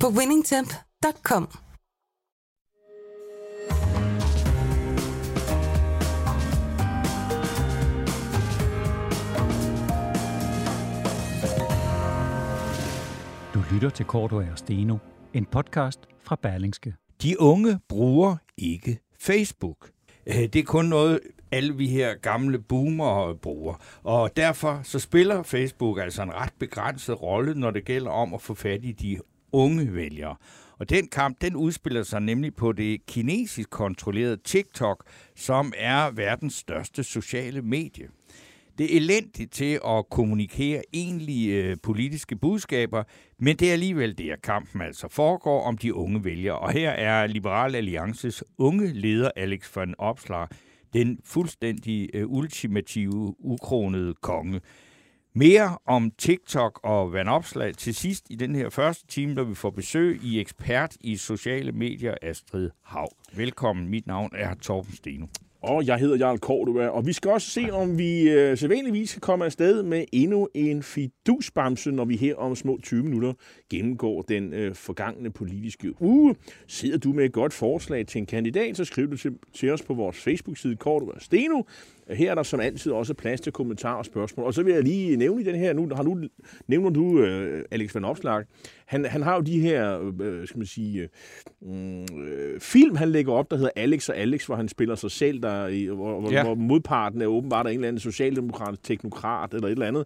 på winningtemp.com. Du lytter til Korto og Steno, en podcast fra Berlingske. De unge bruger ikke Facebook. Øh, Det er kun noget, alle vi her gamle boomer bruger. Og derfor så spiller Facebook altså en ret begrænset rolle, når det gælder om at få fat i de unge vælgere. Og den kamp, den udspiller sig nemlig på det kinesisk kontrollerede TikTok, som er verdens største sociale medie. Det er elendigt til at kommunikere egentlige øh, politiske budskaber, men det er alligevel det, at kampen altså foregår om de unge vælgere. Og her er Liberal Alliances unge leder Alex van Opslag den fuldstændig øh, ultimative, ukronede konge. Mere om TikTok og vandopslag til sidst i den her første time, når vi får besøg i ekspert i sociale medier, Astrid Hav. Velkommen, mit navn er Torben Steno. Og jeg hedder Jarl Kortua, og vi skal også se, om vi øh, sædvanligvis kan komme afsted med endnu en fidusbamse, når vi her om små 20 minutter gennemgår den øh, forgangne politiske uge. Sidder du med et godt forslag til en kandidat, så skriv det til, til os på vores Facebook-side Kortua Steno. Her er der som altid også plads til kommentarer og spørgsmål. Og så vil jeg lige nævne i den her, nu har nu nævner du øh, Alex van Opslag. Han, han har jo de her, øh, skal man sige, øh, øh, film, han lægger op, der hedder Alex og Alex, hvor han spiller sig selv, der, hvor, hvor, Ja. hvor modparten er åbenbart en eller anden socialdemokratisk teknokrat eller et eller andet.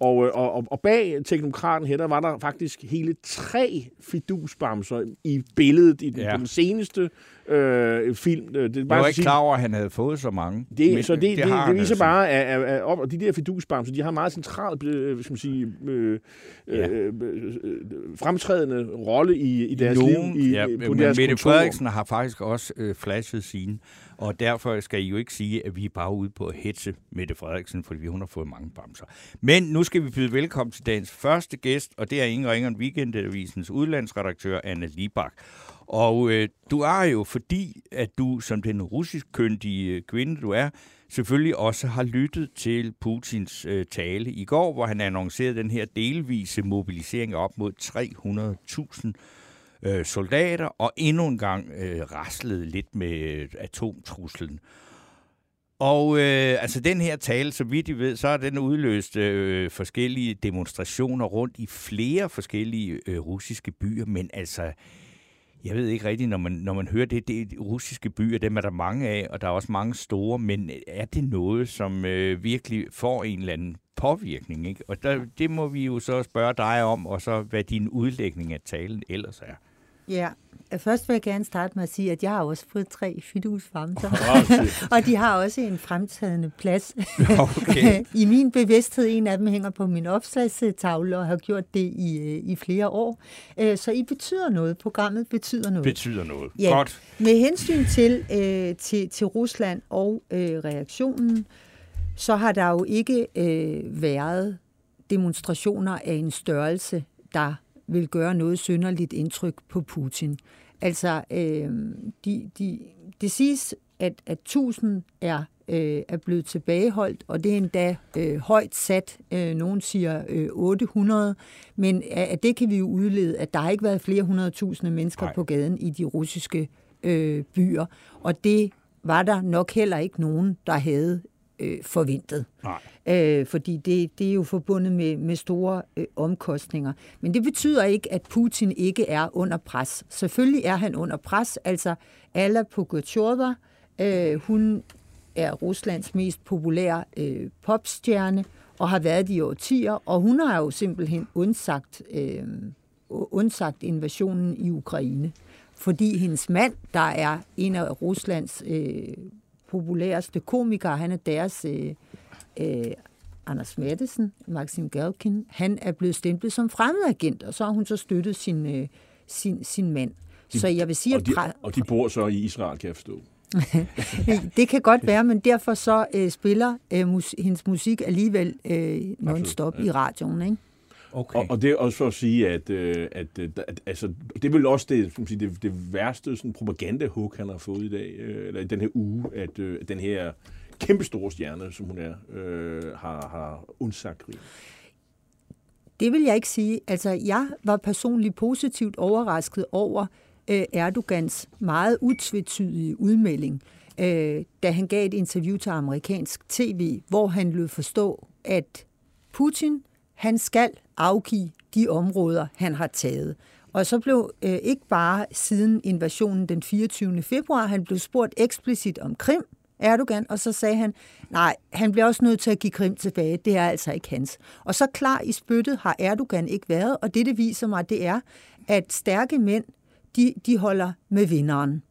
Og, øh, og, og, og bag teknokraten her, der var der faktisk hele tre fidusbamser i billedet i den, Ja. den seneste øh, film. Det, er Jeg var ikke sige- klar over, at han havde fået så mange. det, men så det, det, det, det han viser altså. bare, at, at, at, op, og de der fidusbamser, de har meget centralt, øh, skal man sige, øh, Ja. øh, øh, øh, fremtrædende rolle i, i deres Nogen, liv, i, ja, på men deres Mette kontor. Frederiksen har faktisk også øh, flashet sine, og derfor skal I jo ikke sige, at vi er bare ude på at hetse Mette Frederiksen, fordi hun har fået mange bamser. Men nu skal vi byde velkommen til dagens første gæst, og det er ingen Ingeren end Weekendavisens udlandsredaktør, Anne Libak. Og øh, du er jo, fordi at du som den russisk køndige øh, kvinde, du er, selvfølgelig også har lyttet til Putins øh, tale i går, hvor han annoncerede den her delvise mobilisering op mod 300.000 øh, soldater, og endnu en gang øh, raslede lidt med øh, atomtruslen. Og øh, altså den her tale, så vidt I ved, så har den udløst øh, forskellige demonstrationer rundt i flere forskellige øh, russiske byer, men altså, jeg ved ikke rigtigt, når man, når man hører det, det er russiske byer, dem er der mange af, og der er også mange store, men øh, er det noget, som øh, virkelig får en eller anden påvirkning? Ikke? Og der, det må vi jo så spørge dig om, og så hvad din udlægning af talen ellers er. Ja, først vil jeg gerne starte med at sige, at jeg har også fået tre fidusfamser, og de har også en fremtrædende plads Okay. i min bevidsthed. En af dem hænger på min opslagstavle og har gjort det i, øh, i flere år. Øh, Så I betyder noget. Programmet betyder noget. Betyder noget. Ja. Godt. Med hensyn til, øh, til, til Rusland og øh, reaktionen, så har der jo ikke øh, været demonstrationer af en størrelse, der vil gøre noget synderligt indtryk på Putin. Altså, øh, de, de, det siges, at, at 1000 er, øh, er blevet tilbageholdt, og det er endda øh, højt sat. Øh, nogen siger øh, 800, men af af det kan vi jo udlede, at der har ikke været flere hundredtusinde mennesker Nej. Nej. på gaden i de russiske øh, byer, og det var der nok heller ikke nogen, der havde øh, forventet. Nej. Øh, fordi det, det er jo forbundet med, med store øh, omkostninger. Men det betyder ikke, at Putin ikke er under pres. Selvfølgelig er han under pres. Altså, Alla Pugacheva, øh, hun er Ruslands mest populære øh, popstjerne, og har været i årtier, og hun har jo simpelthen undsagt, øh, undsagt invasionen i Ukraine. Fordi hendes mand, der er en af Ruslands øh, populæreste komikere, han er deres øh, øh, Anders Mattesen, Maxim Galkin, han er blevet stemplet som fremmedagent, og så har hun så støttet sin, øh, sin, sin mand. De, så jeg vil sige, og de, at... og de bor så i Israel, kan jeg forstå. det kan godt være, men derfor så øh, spiller øh, mus, hendes musik alligevel øh, non-stop ja. i radioen, ikke? Okay. Og, og det er også for at sige, at, øh, at, at, at altså, det er vel også det, som sige, det, det værste sådan, propaganda-hook, han har fået i dag, øh, eller i den her uge, at øh, den her kæmpestore stjerne, som hun er, øh, har, har undsagt Rie? Det vil jeg ikke sige. Altså, jeg var personligt positivt overrasket over øh, Erdogans meget utvetydige udmelding, øh, da han gav et interview til amerikansk tv, hvor han lød forstå, at Putin han skal afgive de områder, han har taget. Og så blev øh, ikke bare siden invasionen den 24. februar, han blev spurgt eksplicit om Krim, Erdogan, og så sagde han, nej, han bliver også nødt til at give Krim tilbage, det er altså ikke hans. Og så klar i spyttet har Erdogan ikke været, og det, det viser mig, det er, at stærke mænd, de, de holder med vinderen.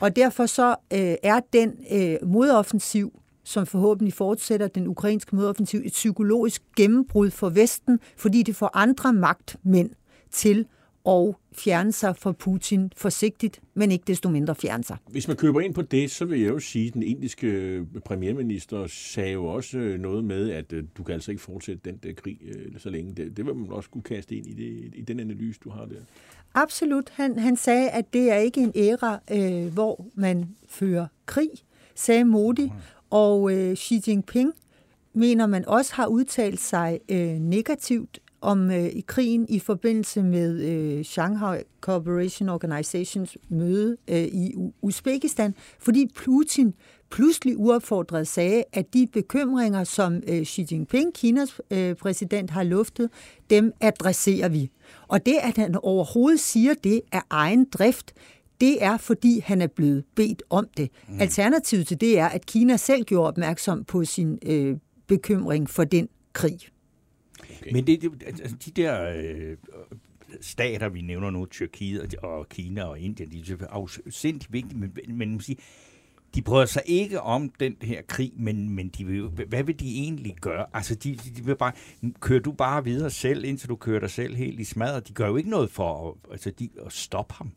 Og derfor så øh, er den øh, modoffensiv, som forhåbentlig fortsætter den ukrainske modoffensiv, et psykologisk gennembrud for Vesten, fordi det får andre magtmænd til at fjerne sig fra Putin forsigtigt, men ikke desto mindre fjerne sig. Hvis man køber ind på det, så vil jeg jo sige, at den indiske premierminister sagde jo også øh, noget med, at øh, du kan altså ikke fortsætte den der krig øh, så længe. Det, det vil man også kunne kaste ind i, det, i den analyse, du har der. Absolut. Han, han sagde, at det er ikke en æra, øh, hvor man fører krig, sagde Modi. Og øh, Xi Jinping mener man også har udtalt sig øh, negativt om øh, i krigen i forbindelse med øh, Shanghai Cooperation Organizations møde øh, i Uzbekistan, fordi Putin pludselig uopfordret sagde, at de bekymringer, som øh, Xi Jinping, Kinas øh, præsident, har luftet, dem adresserer vi. Og det, at han overhovedet siger det af egen drift, det er, fordi han er blevet bedt om det. Mm. Alternativet til det er, at Kina selv gjorde opmærksom på sin øh, bekymring for den krig. Okay. Men det, det, altså, de der øh, stater, vi nævner nu, Tyrkiet og Kina og Indien, de er afsindig vigtige, men, men man sige, de prøver sig ikke om den her krig, men, men de vil, hvad vil de egentlig gøre? Altså, de, de vil bare, kører du bare videre selv, indtil du kører dig selv helt i smadret? De gør jo ikke noget for at, altså, de, at stoppe ham.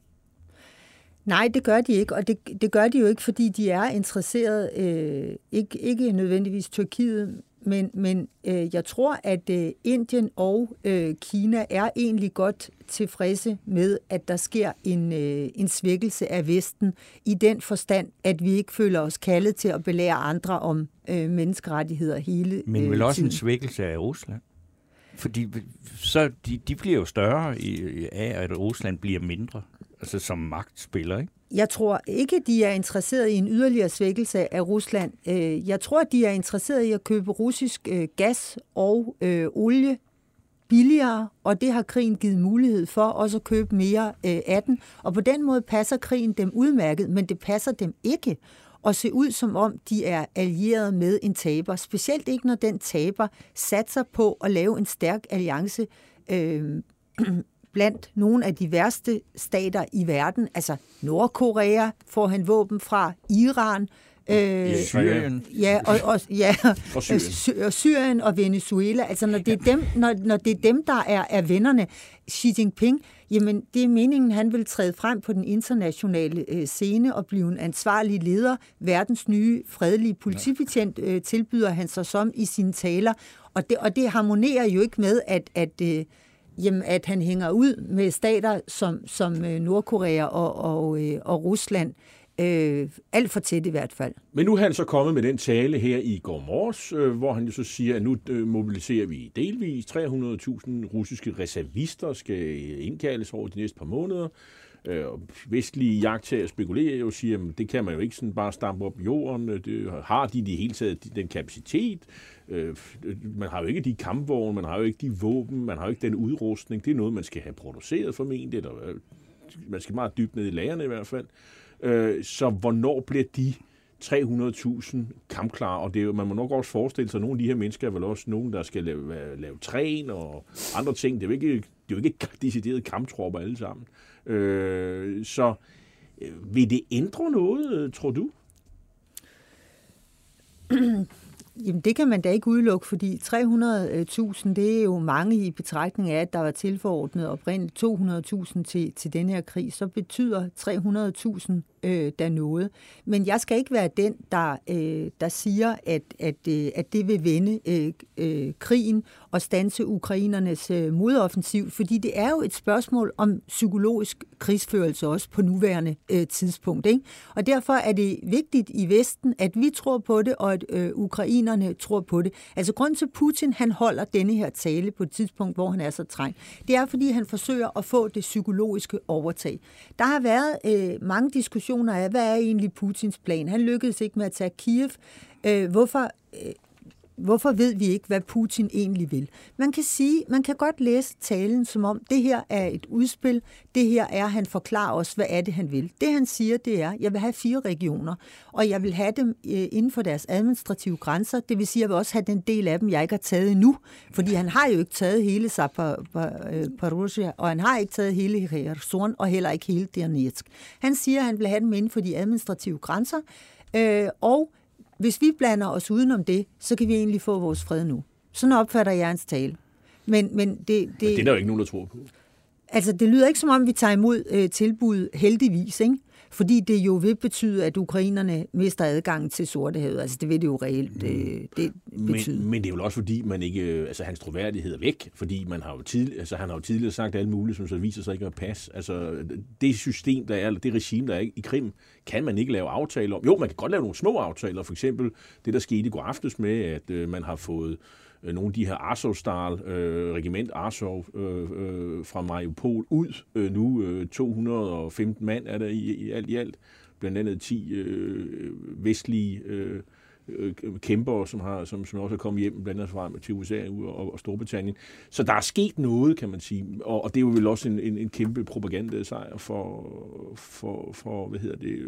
Nej, det gør de ikke, og det, det gør de jo ikke, fordi de er interesseret, øh, ikke, ikke nødvendigvis Tyrkiet, men, men øh, jeg tror, at øh, Indien og øh, Kina er egentlig godt tilfredse med, at der sker en, øh, en svækkelse af Vesten i den forstand, at vi ikke føler os kaldet til at belære andre om øh, menneskerettigheder hele Men vel øh, også tiden. en svækkelse af Rusland? Fordi så de, de bliver jo større i, af, at Rusland bliver mindre, altså som magtspiller, ikke? Jeg tror ikke, de er interesseret i en yderligere svækkelse af Rusland. Øh, jeg tror, de er interesseret i at købe russisk øh, gas og øh, olie billigere, og det har krigen givet mulighed for også at købe mere øh, af den. Og på den måde passer krigen dem udmærket, men det passer dem ikke at se ud som om, de er allieret med en taber. Specielt ikke, når den taber satser på at lave en stærk alliance øh, blandt nogle af de værste stater i verden. Altså Nordkorea får han våben fra, Iran, øh, Syrien. Ja, og, og, ja, Og Syrien. Sy- og Syrien og Venezuela. Altså, når det er dem, når, når det er dem der er, er vennerne, Xi Jinping, jamen, det er meningen, han vil træde frem på den internationale øh, scene og blive en ansvarlig leder. Verdens nye fredelige politibetjent øh, tilbyder han sig som i sine taler. Og det, og det harmonerer jo ikke med, at, at øh, jamen, at han hænger ud med stater som, som øh, Nordkorea og, og, øh, og Rusland. Øh, alt for tæt i hvert fald. Men nu er han så kommet med den tale her i går morges, øh, hvor han jo så siger, at nu øh, mobiliserer vi delvis 300.000 russiske reservister, skal indkaldes over de næste par måneder. Øh, og vestlige jagttager spekulerer jo og siger, at det kan man jo ikke sådan bare stampe op i jorden. Øh, det, har de i det hele taget den kapacitet? Øh, man har jo ikke de kampvogne, man har jo ikke de våben, man har jo ikke den udrustning. Det er noget, man skal have produceret formentlig, eller øh, man skal meget dybt ned i lagerne i hvert fald. Øh, så hvornår bliver de 300.000 kampklare? Og det er jo, man må nok også forestille sig, at nogle af de her mennesker er vel også nogen, der skal lave, lave træn og andre ting. Det er jo ikke, det er jo ikke decideret kamptropper alle sammen. Øh, så øh, vil det ændre noget, tror du? Jamen, det kan man da ikke udelukke, fordi 300.000, det er jo mange i betragtning af, at der var tilforordnet oprindeligt 200.000 til, til den her krig. Så betyder 300.000 øh, da noget. Men jeg skal ikke være den, der, øh, der siger, at, at, øh, at det vil vende øh, øh, krigen og stanse ukrainernes øh, modoffensiv, fordi det er jo et spørgsmål om psykologisk krigsførelse også på nuværende øh, tidspunkt. Ikke? Og derfor er det vigtigt i Vesten, at vi tror på det, og at øh, ukrainerne tror på det. Altså grund til Putin, han holder denne her tale på et tidspunkt, hvor han er så trængt, det er, fordi han forsøger at få det psykologiske overtag. Der har været øh, mange diskussioner af, hvad er egentlig Putins plan? Han lykkedes ikke med at tage Kiev. Øh, hvorfor øh, Hvorfor ved vi ikke, hvad Putin egentlig vil? Man kan sige, man kan godt læse talen som om, det her er et udspil, det her er, han forklarer os, hvad er det, han vil. Det han siger, det er, jeg vil have fire regioner, og jeg vil have dem øh, inden for deres administrative grænser, det vil sige, jeg vil også have den del af dem, jeg ikke har taget endnu, fordi han har jo ikke taget hele Zaporozhia, øh, og han har ikke taget hele Kherson, og heller ikke hele Donetsk. Han siger, at han vil have dem inden for de administrative grænser, øh, og hvis vi blander os udenom det, så kan vi egentlig få vores fred nu. Sådan opfatter jeg hans tale. Men, men, det, det, men det er der jo ikke nogen, der tror på. Altså, det lyder ikke som om, vi tager imod øh, tilbud heldigvis, ikke? Fordi det jo vil betyde, at ukrainerne mister adgang til Sortehavet. Altså, det vil det jo reelt øh, det betyde. Men, men det er jo også fordi, man ikke, øh, altså, hans troværdighed er væk, fordi man har jo tidlig, altså, han har jo tidligere sagt alt muligt, som så viser sig ikke at passe. Altså, det system, der er, eller det regime, der er i Krim, kan man ikke lave aftaler om. Jo, man kan godt lave nogle små aftaler, for eksempel det, der skete i går aftes med, at øh, man har fået øh, Øh, nogle af de her Azov-stal, øh, regiment Azov øh, øh, fra Mariupol ud. Øh, nu øh, 215 mand er der i, i alt i alt. Blandt andet 10 øh, øh, vestlige øh, øh, kæmpere, som, har, som, som også er kommet hjem, blandt andet fra til USA og, og Storbritannien. Så der er sket noget, kan man sige, og, og det er jo vel også en, en, en kæmpe propagandasejr for, for, for, hvad hedder det,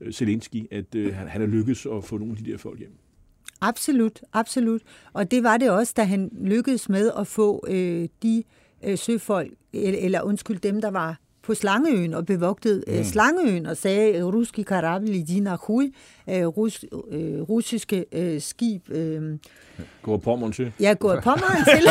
øh, Zelensky, at øh, han, han er lykkedes at få nogle af de der folk hjem. Absolut, absolut. Og det var det også, da han lykkedes med at få øh, de øh, søfolk, eller, eller undskyld, dem, der var på Slangeøen og bevogtede øh, mm. Slangeøen og sagde, ruski karabli dina hui, øh, rus, øh, russiske øh, skib. Øh, går Pommern til? Ja, går Pommern til.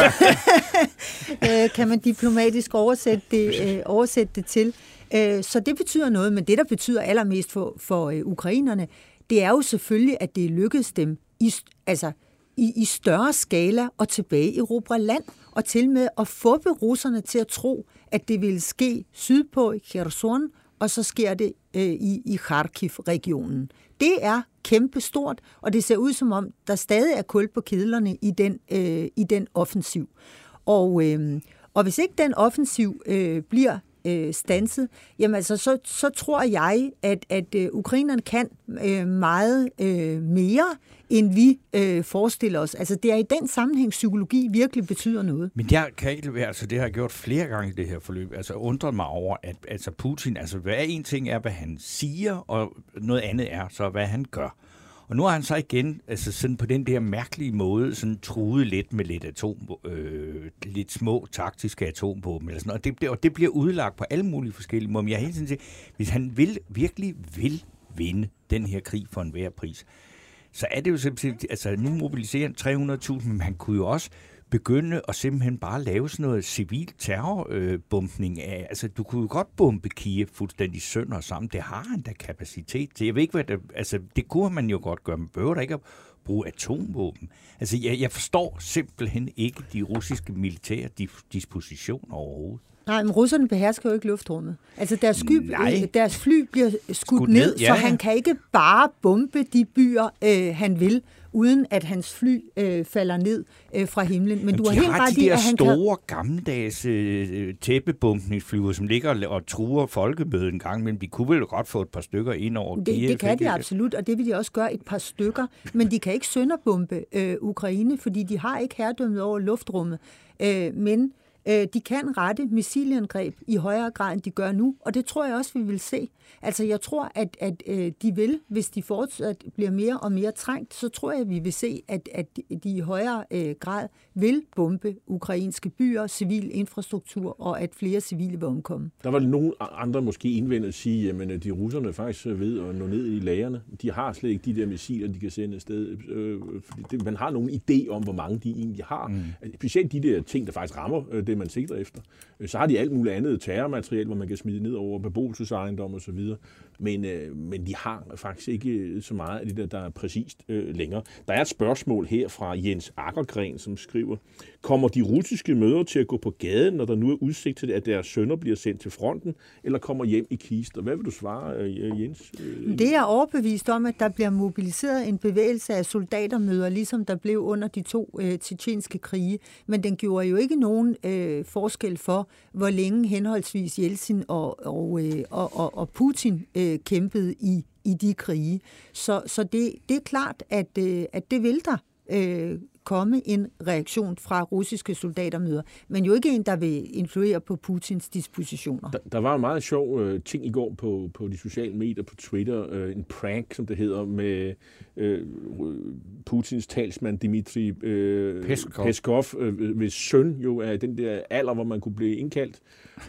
øh, kan man diplomatisk oversætte det, øh, oversætte det til. Øh, så det betyder noget, men det, der betyder allermest for, for øh, ukrainerne, det er jo selvfølgelig, at det lykkedes dem i, altså, i, i større skala og tilbage i Europa land, og til med at få russerne til at tro, at det ville ske sydpå i Kherson, og så sker det øh, i, i Kharkiv-regionen. Det er kæmpestort, og det ser ud som om, der stadig er kul på kedlerne i den, øh, i den offensiv. Og, øh, og hvis ikke den offensiv øh, bliver øh, stanset, jamen altså, så, så tror jeg, at, at øh, ukrainerne kan øh, meget øh, mere, end vi øh, forestiller os. Altså, det er i den sammenhæng, psykologi virkelig betyder noget. Men jeg kan ikke være, altså det har jeg gjort flere gange i det her forløb, altså undret mig over, at altså Putin, altså hvad en ting er, hvad han siger, og noget andet er så, hvad han gør. Og nu har han så igen, altså sådan på den der mærkelige måde, sådan truet lidt med lidt atom, øh, lidt små taktiske atomvåben eller sådan noget. Og det, og det bliver udlagt på alle mulige forskellige måder. Men jeg hele tiden siger, hvis han vil, virkelig vil vinde den her krig for enhver pris, så er det jo simpelthen, altså nu mobiliserer han 300.000, men han kunne jo også begynde at simpelthen bare lave sådan noget civil terrorbombning øh, af. Altså, du kunne jo godt bombe Kiev fuldstændig sønder sammen. Det har han da kapacitet til. Jeg ved ikke, hvad det, altså, det kunne man jo godt gøre. Man behøver da ikke at bruge atomvåben. Altså, jeg, jeg forstår simpelthen ikke de russiske militære dispositioner overhovedet. Nej, men russerne behersker jo ikke luftrummet. Altså deres, sky, øh, deres fly bliver skudt, skudt ned, ned ja. så han kan ikke bare bombe de byer, øh, han vil, uden at hans fly øh, falder ned øh, fra himlen. Men, Men du har helt ret i, at han store, kan... gammeldags øh, tæppebumpningsflyver, som ligger og truer folkemødet en gang, men de kunne vel godt få et par stykker ind over det, Kiev. Det kan de absolut, og det vil de også gøre et par stykker. Men de kan ikke sønderbombe øh, Ukraine, fordi de har ikke herredømmet over luftrummet. Øh, men Øh, de kan rette missilangreb i højere grad, end de gør nu, og det tror jeg også, vi vil se. Altså, jeg tror, at, at øh, de vil, hvis de fortsat bliver mere og mere trængt, så tror jeg, at vi vil se, at, at de i højere øh, grad vil bombe ukrainske byer, civil infrastruktur, og at flere civile vil omkomme. Der var nogle andre måske indvendet at sige, at de russerne faktisk ved at nå ned i lagerne. De har slet ikke de der missiler, de kan sende afsted. Øh, man har nogen idé om, hvor mange de egentlig har. Mm. Specielt de der ting, der faktisk rammer øh, det, man sigter efter. Øh, så har de alt muligt andet terrormateriel, hvor man kan smide ned over beboelsesejendom osv. Men, øh, men de har faktisk ikke øh, så meget af det der, der er præcist øh, længere. Der er et spørgsmål her fra Jens Akkergren, som skriver, kommer de russiske mødre til at gå på gaden, når der nu er udsigt til, at deres sønner bliver sendt til fronten, eller kommer hjem i kister? Hvad vil du svare, øh, Jens? Øh, det er overbevist om, at der bliver mobiliseret en bevægelse af soldatermøder, ligesom der blev under de to øh, tjetjenske krige. Men den gjorde jo ikke nogen øh, forskel for, hvor længe henholdsvis Jeltsin og, og, øh, og, og, og Putin øh, kæmpede i, i de krige. Så, så det, det er klart, at, øh, at det vil der øh, komme en reaktion fra russiske soldatermøder, men jo ikke en, der vil influere på Putins dispositioner. Der, der var en meget sjov øh, ting i går på, på de sociale medier, på Twitter, øh, en prank, som det hedder, med øh, Putins talsmand Dmitri øh, Peskov, Peskov øh, hvis søn jo er den der alder, hvor man kunne blive indkaldt,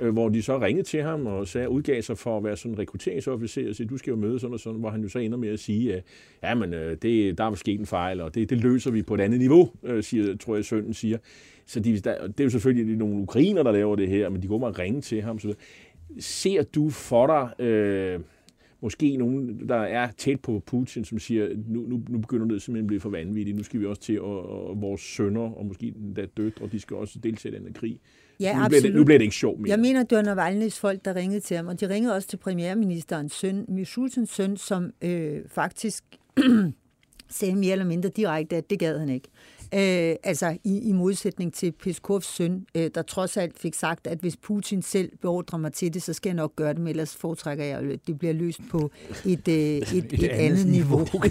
øh, hvor de så ringede til ham og sagde, udgav sig for at være sådan en rekrutteringsofficer og sige, du skal jo møde sådan og sådan, hvor han jo så ender med at sige, at ja, men, øh, det, der er sket en fejl, og det, det løser vi på et andet niveau, øh, siger, tror jeg, sønnen siger. Så de, der, det er jo selvfølgelig nogle ukrainer, der laver det her, men de går med at ringe til ham. Så Ser du for dig... Øh, måske nogen, der er tæt på Putin, som siger, nu, nu, nu begynder det simpelthen at blive for vanvittigt, nu skal vi også til, og, og vores sønner, og måske der døtre, de skal også deltage i den her krig. Ja, nu, bliver det, nu bliver det ikke sjovt mere. Jeg mener, det var Navalny's folk, der ringede til ham, og de ringede også til premierministerens søn, Mishutins søn, som øh, faktisk sagde mere eller mindre direkte, at det gad han ikke. Øh, altså i, i modsætning til Peskovs søn, øh, der trods alt fik sagt, at hvis Putin selv beordrer mig til det, så skal jeg nok gøre det, men ellers foretrækker jeg, at det bliver løst på et, øh, et, et, et andet niveau. niveau.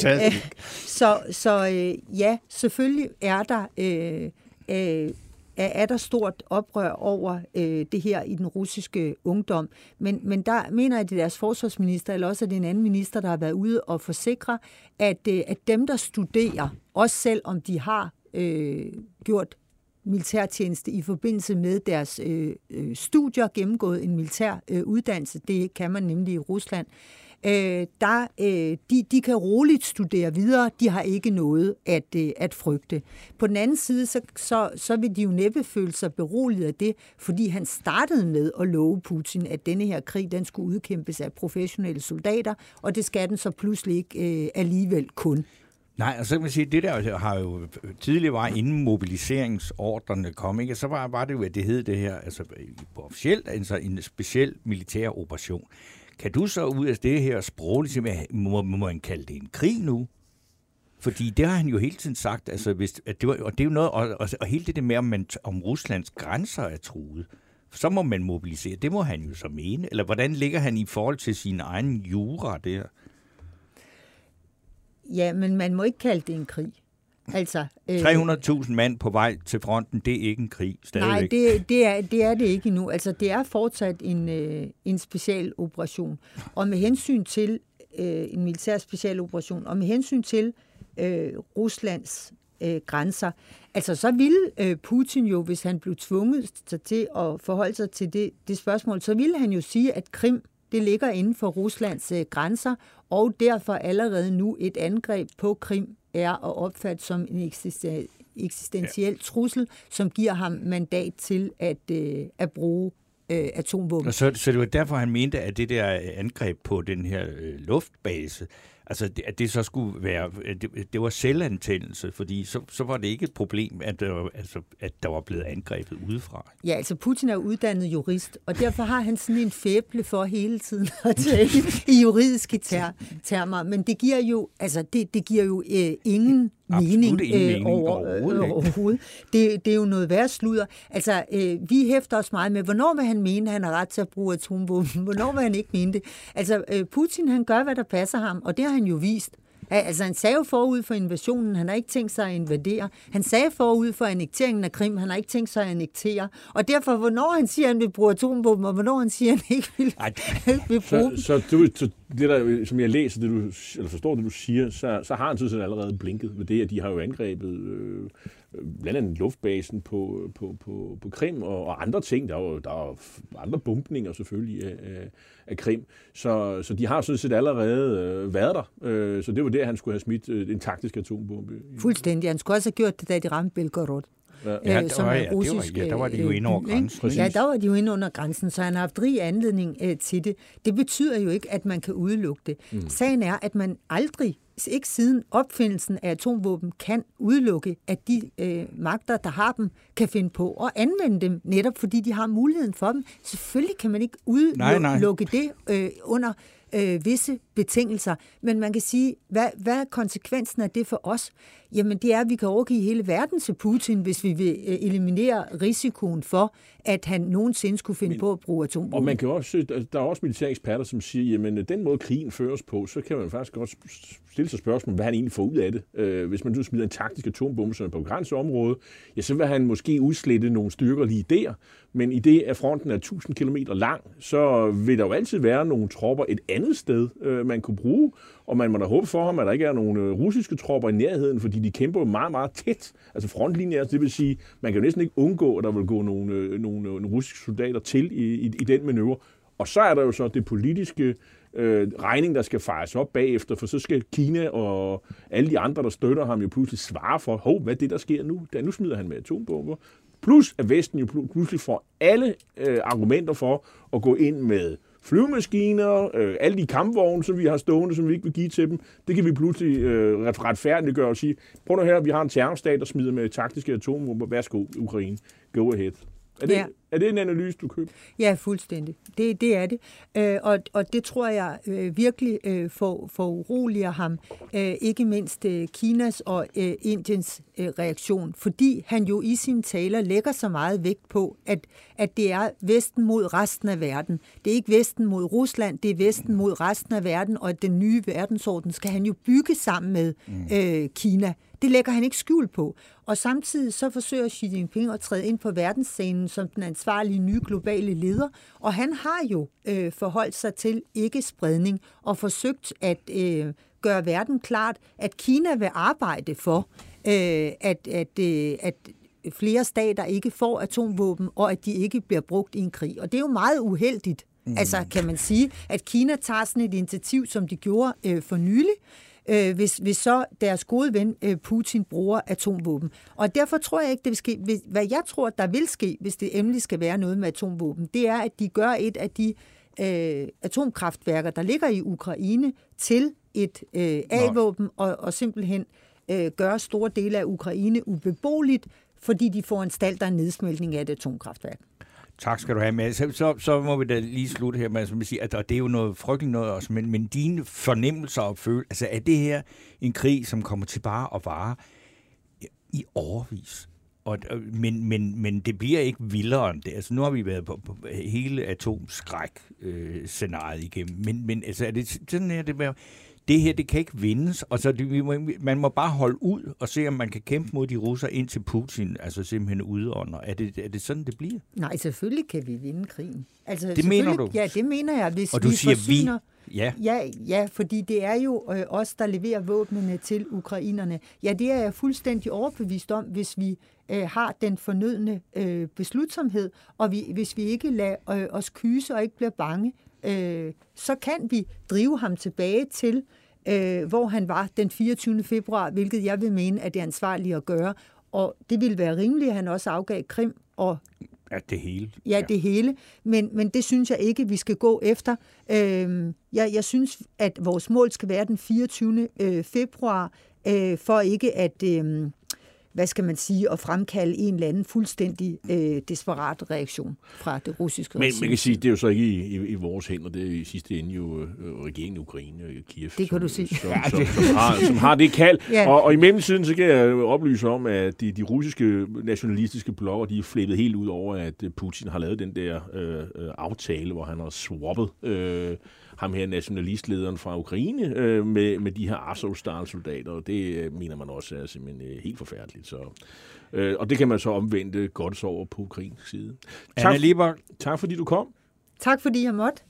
så så øh, ja, selvfølgelig er der... Øh, øh, er der stort oprør over øh, det her i den russiske ungdom. Men, men der mener jeg, at det er deres forsvarsminister, eller også er det en anden minister, der har været ude og forsikre, at, øh, at dem, der studerer, også selv om de har øh, gjort militærtjeneste i forbindelse med deres øh, øh studier, gennemgået en militær øh, uddannelse, det kan man nemlig i Rusland, øh, øh, der, øh, de, de kan roligt studere videre. De har ikke noget at, øh, at frygte. På den anden side, så, så, så vil de jo næppe føle sig beroliget af det, fordi han startede med at love Putin, at denne her krig, den skulle udkæmpes af professionelle soldater, og det skal den så pludselig ikke øh, alligevel kun. Nej, og så kan man sige, at det der har jo tidligere var inden mobiliseringsordrene kom, ikke? så var, var det jo, at det hed det her, altså officielt, altså en speciel militær operation. Kan du så ud af det her sprogligt, må, må man kalde det en krig nu? Fordi det har han jo hele tiden sagt, altså, hvis, at det var, og det er jo noget, og, og, og hele det der med, om, man, om Ruslands grænser er truet, så må man mobilisere. Det må han jo så mene. Eller hvordan ligger han i forhold til sin egen jura der? Ja, men man må ikke kalde det en krig. Altså, øh, 300.000 mand på vej til fronten, det er ikke en krig stadigvæk. Nej, det, det, er, det er det ikke endnu. Altså, det er fortsat en, øh, en special operation. Og med hensyn til øh, en militær specialoperation, og med hensyn til øh, Ruslands øh, grænser, altså så ville øh, Putin jo, hvis han blev tvunget til at forholde sig til det, det spørgsmål, så ville han jo sige, at Krim det ligger inden for Ruslands øh, grænser, og derfor allerede nu et angreb på Krim er at opfatte som en eksistentiel ja. trussel, som giver ham mandat til at, øh, at bruge øh, atomvåben. så, så det var derfor, han mente, at det der angreb på den her øh, luftbase, Altså, at det så skulle være, det, det var selvantændelse, fordi så, så var det ikke et problem, at der, var, altså, at der var blevet angrebet udefra. Ja, altså Putin er uddannet jurist, og derfor har han sådan en fæble for hele tiden at tale i juridiske ter- termer. Men det giver jo, altså, det, det giver jo øh, ingen mening, ingen øh, mening over, overhovedet. Øh, overhovedet. Det, det er jo noget værd sludder. Altså, øh, vi hæfter os meget med, hvornår vil han mene, at han har ret til at bruge atomvåben? Hvornår vil han ikke mene det? Altså, øh, Putin, han gør, hvad der passer ham, og det har han jo vist. Altså, han sagde jo forud for invasionen, han har ikke tænkt sig at invadere. Han sagde forud for annekteringen af Krim, han har ikke tænkt sig at annektere. Og derfor, hvornår han siger, at han vil bruge atombomben, og hvornår han siger, at han ikke vil, Ej, vil bruge så, så, du, så det der, som jeg læser, det du, eller forstår det, du siger, så, så har han sådan allerede blinket med det, at de har jo angrebet øh, blandt andet luftbasen på, på, på, på Krim og, og andre ting. Der er jo der er andre bumpninger selvfølgelig af, af, Krim. Så, så de har sådan set allerede øh, været der. Øh, så det var der, han skulle have smidt øh, en taktisk atombombe. Fuldstændig. Han skulle også have gjort det, da de ramte Belgorod. Ja, øh, som var, ja, russisk, det var, ja, der var de jo inde over grænsen. Ja, der var de jo inde under grænsen, så han har haft rig anledning øh, til det. Det betyder jo ikke, at man kan udelukke det. Mm. Sagen er, at man aldrig ikke siden opfindelsen af atomvåben kan udelukke, at de øh, magter, der har dem, kan finde på at anvende dem, netop fordi de har muligheden for dem. Selvfølgelig kan man ikke udelukke nej, nej. det øh, under øh, visse betingelser. Men man kan sige, hvad, hvad er konsekvensen af det for os? Jamen det er, at vi kan overgive hele verden til Putin, hvis vi vil øh, eliminere risikoen for, at han nogensinde skulle finde Men, på at bruge atomvåben. Og man kan også, der er også militære eksperter, som siger, jamen den måde krigen føres på, så kan man faktisk godt stille sig spørgsmål, hvad han egentlig får ud af det. Øh, hvis man nu smider en taktisk atombombe, som er på grænseområde, ja, så vil han måske udslette nogle styrker lige der, men i det, at fronten er 1000 km lang, så vil der jo altid være nogle tropper et andet sted, øh, man kunne bruge, og man må da håbe for ham, at der ikke er nogen øh, russiske tropper i nærheden, fordi de kæmper jo meget, meget tæt. Altså frontlinjer, altså det vil sige, man kan jo næsten ikke undgå, at der vil gå nogle, øh, nogle, øh, nogle russiske soldater til i, i, i den manøvre. Og så er der jo så det politiske øh, regning, der skal fejres op bagefter, for så skal Kina og alle de andre, der støtter ham, jo pludselig svare for, hov, hvad er det, der sker nu? Da, nu smider han med atombomber. Plus at Vesten jo pludselig får alle øh, argumenter for at gå ind med flyvemaskiner, øh, alle de kampvogne, som vi har stående, som vi ikke vil give til dem, det kan vi pludselig øh, retfærdiggøre og sige, prøv nu her, vi har en terrorstat, der smider med taktiske atomvåben, Værsgo, Ukraine. Go ahead. Er det, ja er det en analyse, du køber? Ja, fuldstændig. Det, det er det. Øh, og, og det tror jeg øh, virkelig øh, for, for uroliger ham. Øh, ikke mindst øh, Kinas og øh, Indiens øh, reaktion. Fordi han jo i sine taler lægger så meget vægt på, at, at det er Vesten mod resten af verden. Det er ikke Vesten mod Rusland, det er Vesten mod resten af verden, og at den nye verdensorden skal han jo bygge sammen med mm. øh, Kina. Det lægger han ikke skjul på. Og samtidig så forsøger Xi Jinping at træde ind på verdensscenen som den ansvarlige nye globale leder, og han har jo øh, forholdt sig til ikke-spredning og forsøgt at øh, gøre verden klart, at Kina vil arbejde for, øh, at, at, øh, at flere stater ikke får atomvåben, og at de ikke bliver brugt i en krig. Og det er jo meget uheldigt, Mm. Altså kan man sige, at Kina tager sådan et initiativ, som de gjorde øh, for nylig, øh, hvis, hvis så deres gode ven øh, Putin bruger atomvåben. Og derfor tror jeg ikke, det vil ske. Hvis, hvad jeg tror, der vil ske, hvis det endelig skal være noget med atomvåben, det er, at de gør et af de øh, atomkraftværker, der ligger i Ukraine, til et øh, A-våben og, og simpelthen øh, gøre store dele af Ukraine ubeboeligt, fordi de får en stald, der en nedsmeltning af et atomkraftværk. Tak skal du have. Men så, så, så må vi da lige slutte her med at sige, at det er jo noget frygteligt noget også, men, men dine fornemmelser og følelser, altså er det her en krig, som kommer til bare at vare i overvis? Og, men, men, men det bliver ikke vildere end det. Altså, nu har vi været på, på hele atomskræk-scenariet øh, igennem. Men, men altså, er det sådan her, det bliver, det her, det kan ikke vindes, og så det, man må bare holde ud og se, om man kan kæmpe mod de russer indtil Putin altså simpelthen udånder. Er det, er det sådan, det bliver? Nej, selvfølgelig kan vi vinde krigen. Altså, det mener du? Ja, det mener jeg. Hvis og du vi siger forsyner, vi? Ja. ja, ja, fordi det er jo øh, os, der leverer våbnene til ukrainerne. Ja, det er jeg fuldstændig overbevist om, hvis vi øh, har den fornødne øh, beslutsomhed, og vi, hvis vi ikke lader øh, os kyse og ikke bliver bange, øh, så kan vi drive ham tilbage til, øh, hvor han var den 24. februar, hvilket jeg vil mene, at det er ansvarligt at gøre. Og det ville være rimeligt, at han også afgav Krim og Ja, det hele. Ja, det hele. Men, men det synes jeg ikke, vi skal gå efter. Øh, jeg, jeg synes, at vores mål skal være den 24. Øh, februar, øh, for ikke at... Øh, hvad skal man sige, at fremkalde en eller anden fuldstændig øh, desperat reaktion fra det russiske Men regime. man kan sige, det er jo så ikke i, i, i vores hænder, det er i sidste ende jo øh, regeringen i Ukraine og Kiev. Det kan som, du sige. Som, som, som, har, som har det kald. Ja. Og, og i mellemtiden, så kan jeg oplyse om, at de, de russiske nationalistiske blogger, de er flippet helt ud over, at øh, Putin har lavet den der øh, øh, aftale, hvor han har swappet øh, ham her nationalistlederen fra Ukraine øh, med, med de her Azov-soldater, og det øh, mener man også er simpelthen øh, helt forfærdeligt. Så, øh, og det kan man så omvende godt over på Ukraines side. Tak, Anna Lieber, tak fordi du kom. Tak fordi jeg måtte.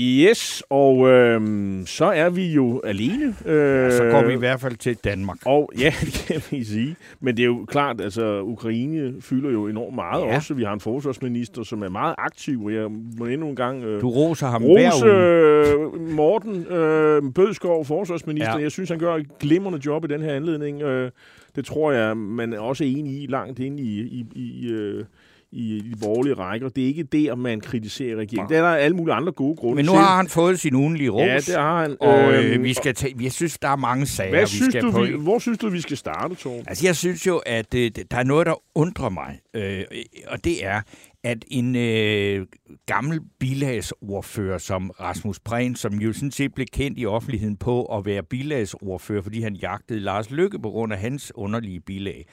Yes, og øh, så er vi jo alene. Øh, så går vi i hvert fald til Danmark. Og ja, det kan vi sige. Men det er jo klart, altså Ukraine fylder jo enormt meget Ja. ja. også. Vi har en forsvarsminister, som er meget aktiv, og jeg må endnu en gang øh, Du roser ham hver rose uge. øh, Morten øh, Bødskov, forsvarsminister. Ja. Ja. Jeg synes, han gør et glimrende job i den her anledning. Øh, det tror jeg, man er også enig i langt inde i, i, i, øh, i de borgerlige rækker. Det er ikke der, man kritiserer regeringen. Det er der alle mulige andre gode grunde Men nu til. har han fået sin ugenlige ros. Ja, det har han. Og Øhm, øh, vi skal tage, jeg synes, der er mange sager, Hvad vi synes skal du, på. vi, hvor synes du, vi skal starte, Torben? Altså, jeg synes jo, at øh, der er noget, der undrer mig. Øh, og det er, at en øh, gammel bilagsordfører som Rasmus Prehn, som jo sådan set blev kendt i offentligheden på at være bilagsordfører, fordi han jagtede Lars Lykke på grund af hans underlige bilag.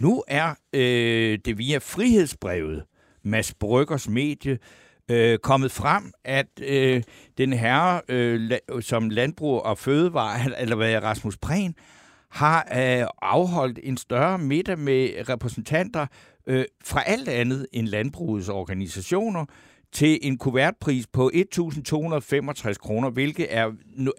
Nu er øh, det via frihedsbrevet, Mads Bryggers medie, øh, kommet frem, at øh, den herre, øh, la- som landbrug og fødevare, eller hvad Rasmus Prehn, har øh, afholdt en større middag med repræsentanter øh, fra alt andet end landbrugets organisationer til en kuvertpris på 1.265 kroner, hvilket er,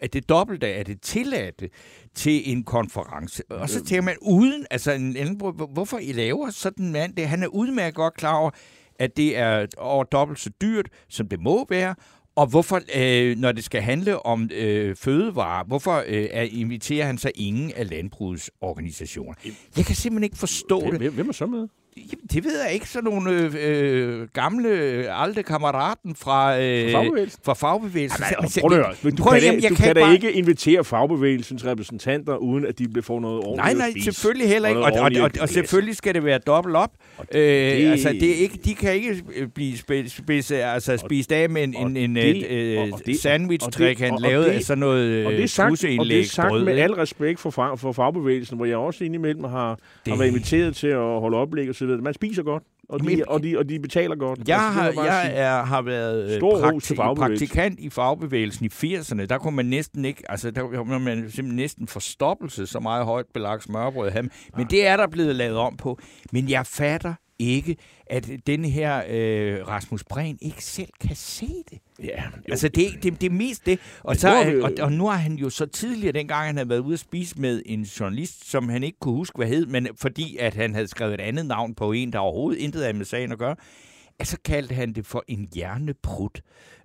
er det dobbelte af det tilladte til en konference. Og så tænker man, uden, altså en hvor- hvorfor I laver sådan en mand det? Han er udmærket godt klar over, at det er over dobbelt så dyrt, som det må være, og hvorfor, øh, når det skal handle om øh, fødevarer, hvorfor øh, er, inviterer han så ingen af landbrugets organisationer? Jeg kan simpelthen ikke forstå det. Hvem, hvem er så med? Jamen, det ved jeg ikke. Sådan nogle øh, øh, gamle, øh, alte kammeraten fra, øh, Fra fagbevægelsen? fra fagbevægelsen. Nej, Altså, prøv at høre. Du prøv kan, at- jamen, jeg du kan kan da bare- ikke invitere fagbevægelsens repræsentanter, uden at de bliver får noget ordentligt Nej, at nej, spise. selvfølgelig heller ikke. Og, og, og, og, at og selvfølgelig skal det være dobbelt op. Øh, det- altså, det er ikke, de kan ikke øh, blive spe, spise, altså, spist af med en, og en, en det- øh, og- og og det- han og- og lavede af sådan noget og det er øh, sagt, og det er sagt brød. med al respekt for, for fagbevægelsen, hvor jeg også indimellem har, har været inviteret til at holde oplæg og videre. Man spiser godt, og de, Men- og de, og de betaler godt. Jeg, Altså, har, jeg sige. er, har været øh, Stor prakti- praktikant i fagbevægelsen i 80'erne. Der kunne man næsten ikke, altså der var man simpelthen næsten forstoppelse, så meget højt belagt smørbrød havde. Men det er der blevet lavet om på. Men jeg fatter ikke, at den her øh, Rasmus Prehn ikke selv kan se det. Ja, jo. Altså, det, det, det er mest det. Og, så, er- vi- og, og nu har han jo så tidligere, dengang han havde været ude at spise med en journalist, som han ikke kunne huske, hvad hed, men fordi at han havde skrevet et andet navn på en, der overhovedet intet havde med sagen at gøre, at så kaldte han det for en hjerneprut.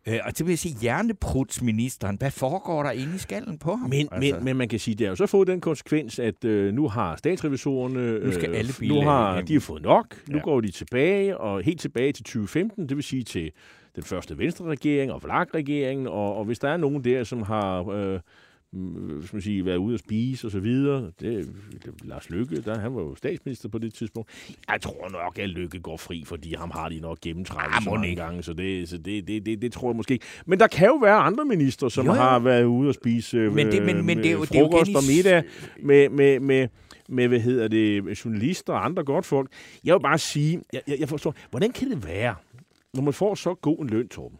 Øh, og det vil sige, hjerneprutsministeren, hvad foregår der inde i skallen på ham? Men, altså, men, men man kan sige, det har jo så fået den konsekvens, at øh, nu har statsrevisorerne... Nu skal øh, alle nu bilag har de har fået nok. Nu Ja. ja. går de tilbage, og helt tilbage til 2015, det vil sige til den første Venstre-regering og Vlak-regeringen, og, og hvis der er nogen der, som har... Øh, hvad skal man sige, været ude at spise og så videre. Det, det Lars Lykke, der, han var jo statsminister på det tidspunkt. Jeg tror nok, at Lykke går fri, fordi ham har de nok gennemtrækket Ah, så mange ikke. gange, så, det, så det, det, det, det tror jeg måske ikke. Men der kan jo være andre minister, som Jo, jo, har været ude at spise øh, Men det- men- men det er jo- det er jo og middag med, med, med, med, hvad hedder det, journalister og andre godt folk. Jeg vil bare sige, jeg, jeg, jeg forstår, hvordan kan det være, når man får så god en løn, Torben,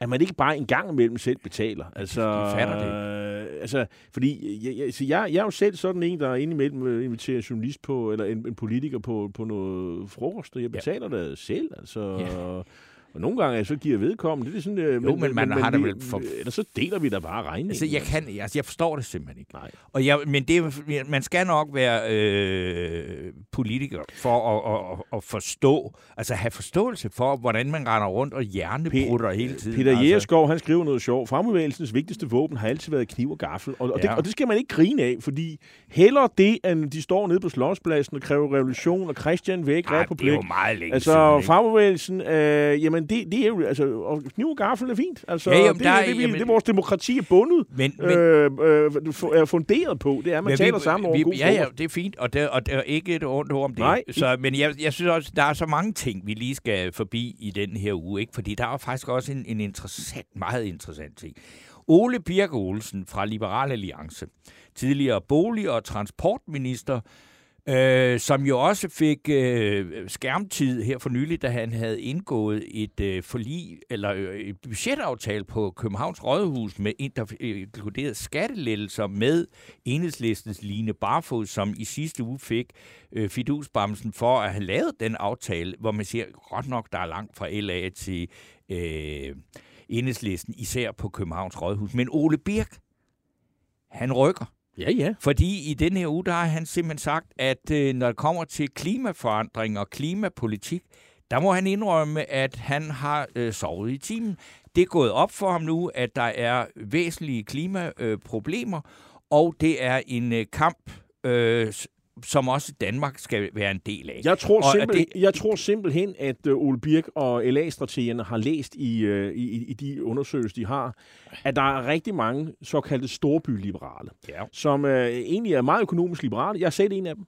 at man ikke bare en gang imellem selv betaler. Altså, De fatter det øh, altså, fordi jeg, jeg, så jeg, jeg er jo selv sådan en, der indimellem øh, inviterer en journalist på, eller en, en politiker på, på noget frokost, og jeg betaler ja. det selv. Altså, Ja. Og, og nogle gange så giver vedkommende. Det er sådan, øh, Jo, men man har det vi- vel for- Eller så deler vi da bare regningen. Altså, jeg, kan, altså, jeg forstår det simpelthen ikke. Nej. Og jeg, men det, man skal nok være øh, politiker for at, at, at forstå, altså have forståelse for, hvordan man render rundt og hjernebrutter hele tiden. Peter altså. Han skriver noget sjovt. Frembevægelsens vigtigste våben har altid været kniv og gaffel. Og, og, Ja. det, og det skal man ikke grine af, fordi heller det, end de står nede på Slotspladsen og kræver revolution, og Christian væk, Ej, det er republik. jo meget længe Altså, fagbevægelsen, øh, jamen det, det er jo, altså, og kniv og gaffel er fint. Altså, Ja, jamen, det, der er, det, det, jamen- det, vores demokrati er bundet, Men, men, øh, øh, er funderet på. Det er, at man Men taler sammen over en god Ja, ja, det er fint, og der, og der er ikke et ondt ord om det. Nej. Så, men jeg, jeg synes også, der er så mange ting, vi lige skal forbi i den her uge, ikke? fordi der er faktisk også en, en interessant, meget interessant ting. Ole Birk Olsen fra Liberal Alliance, tidligere bolig- og transportminister, øh, som jo også fik øh, skærmtid her for nylig, da han havde indgået et øh, forlig, eller øh, et budgetaftale på Københavns Rådhus, med en, der inkluderede skattelettelser med enhedslistens Line Barfod, som i sidste uge fik øh, fidusbamsen for at have lavet den aftale, hvor man siger, godt nok, der er langt fra LA til øh, enhedslisten, især på Københavns Rådhus. Men Ole Birk, han rykker. Ja, ja. Fordi i den her uge, der har han simpelthen sagt, at øh, når det kommer til klimaforandring og klimapolitik, der må han indrømme, at han har øh, sovet i timen. Det er gået op for ham nu, at der er væsentlige klimaproblemer, øh, problemer, og det er en øh, kamp, øh, som også Danmark skal være en del af. Jeg tror, Og er simpel, det... jeg tror simpelthen, at uh, Ole Birk og LA-strategerne har læst i, uh, i, i de undersøgelser, de har, at der er rigtig mange såkaldte storbyliberale, Ja. som uh, egentlig er meget økonomisk liberale. Jeg er selv en af dem.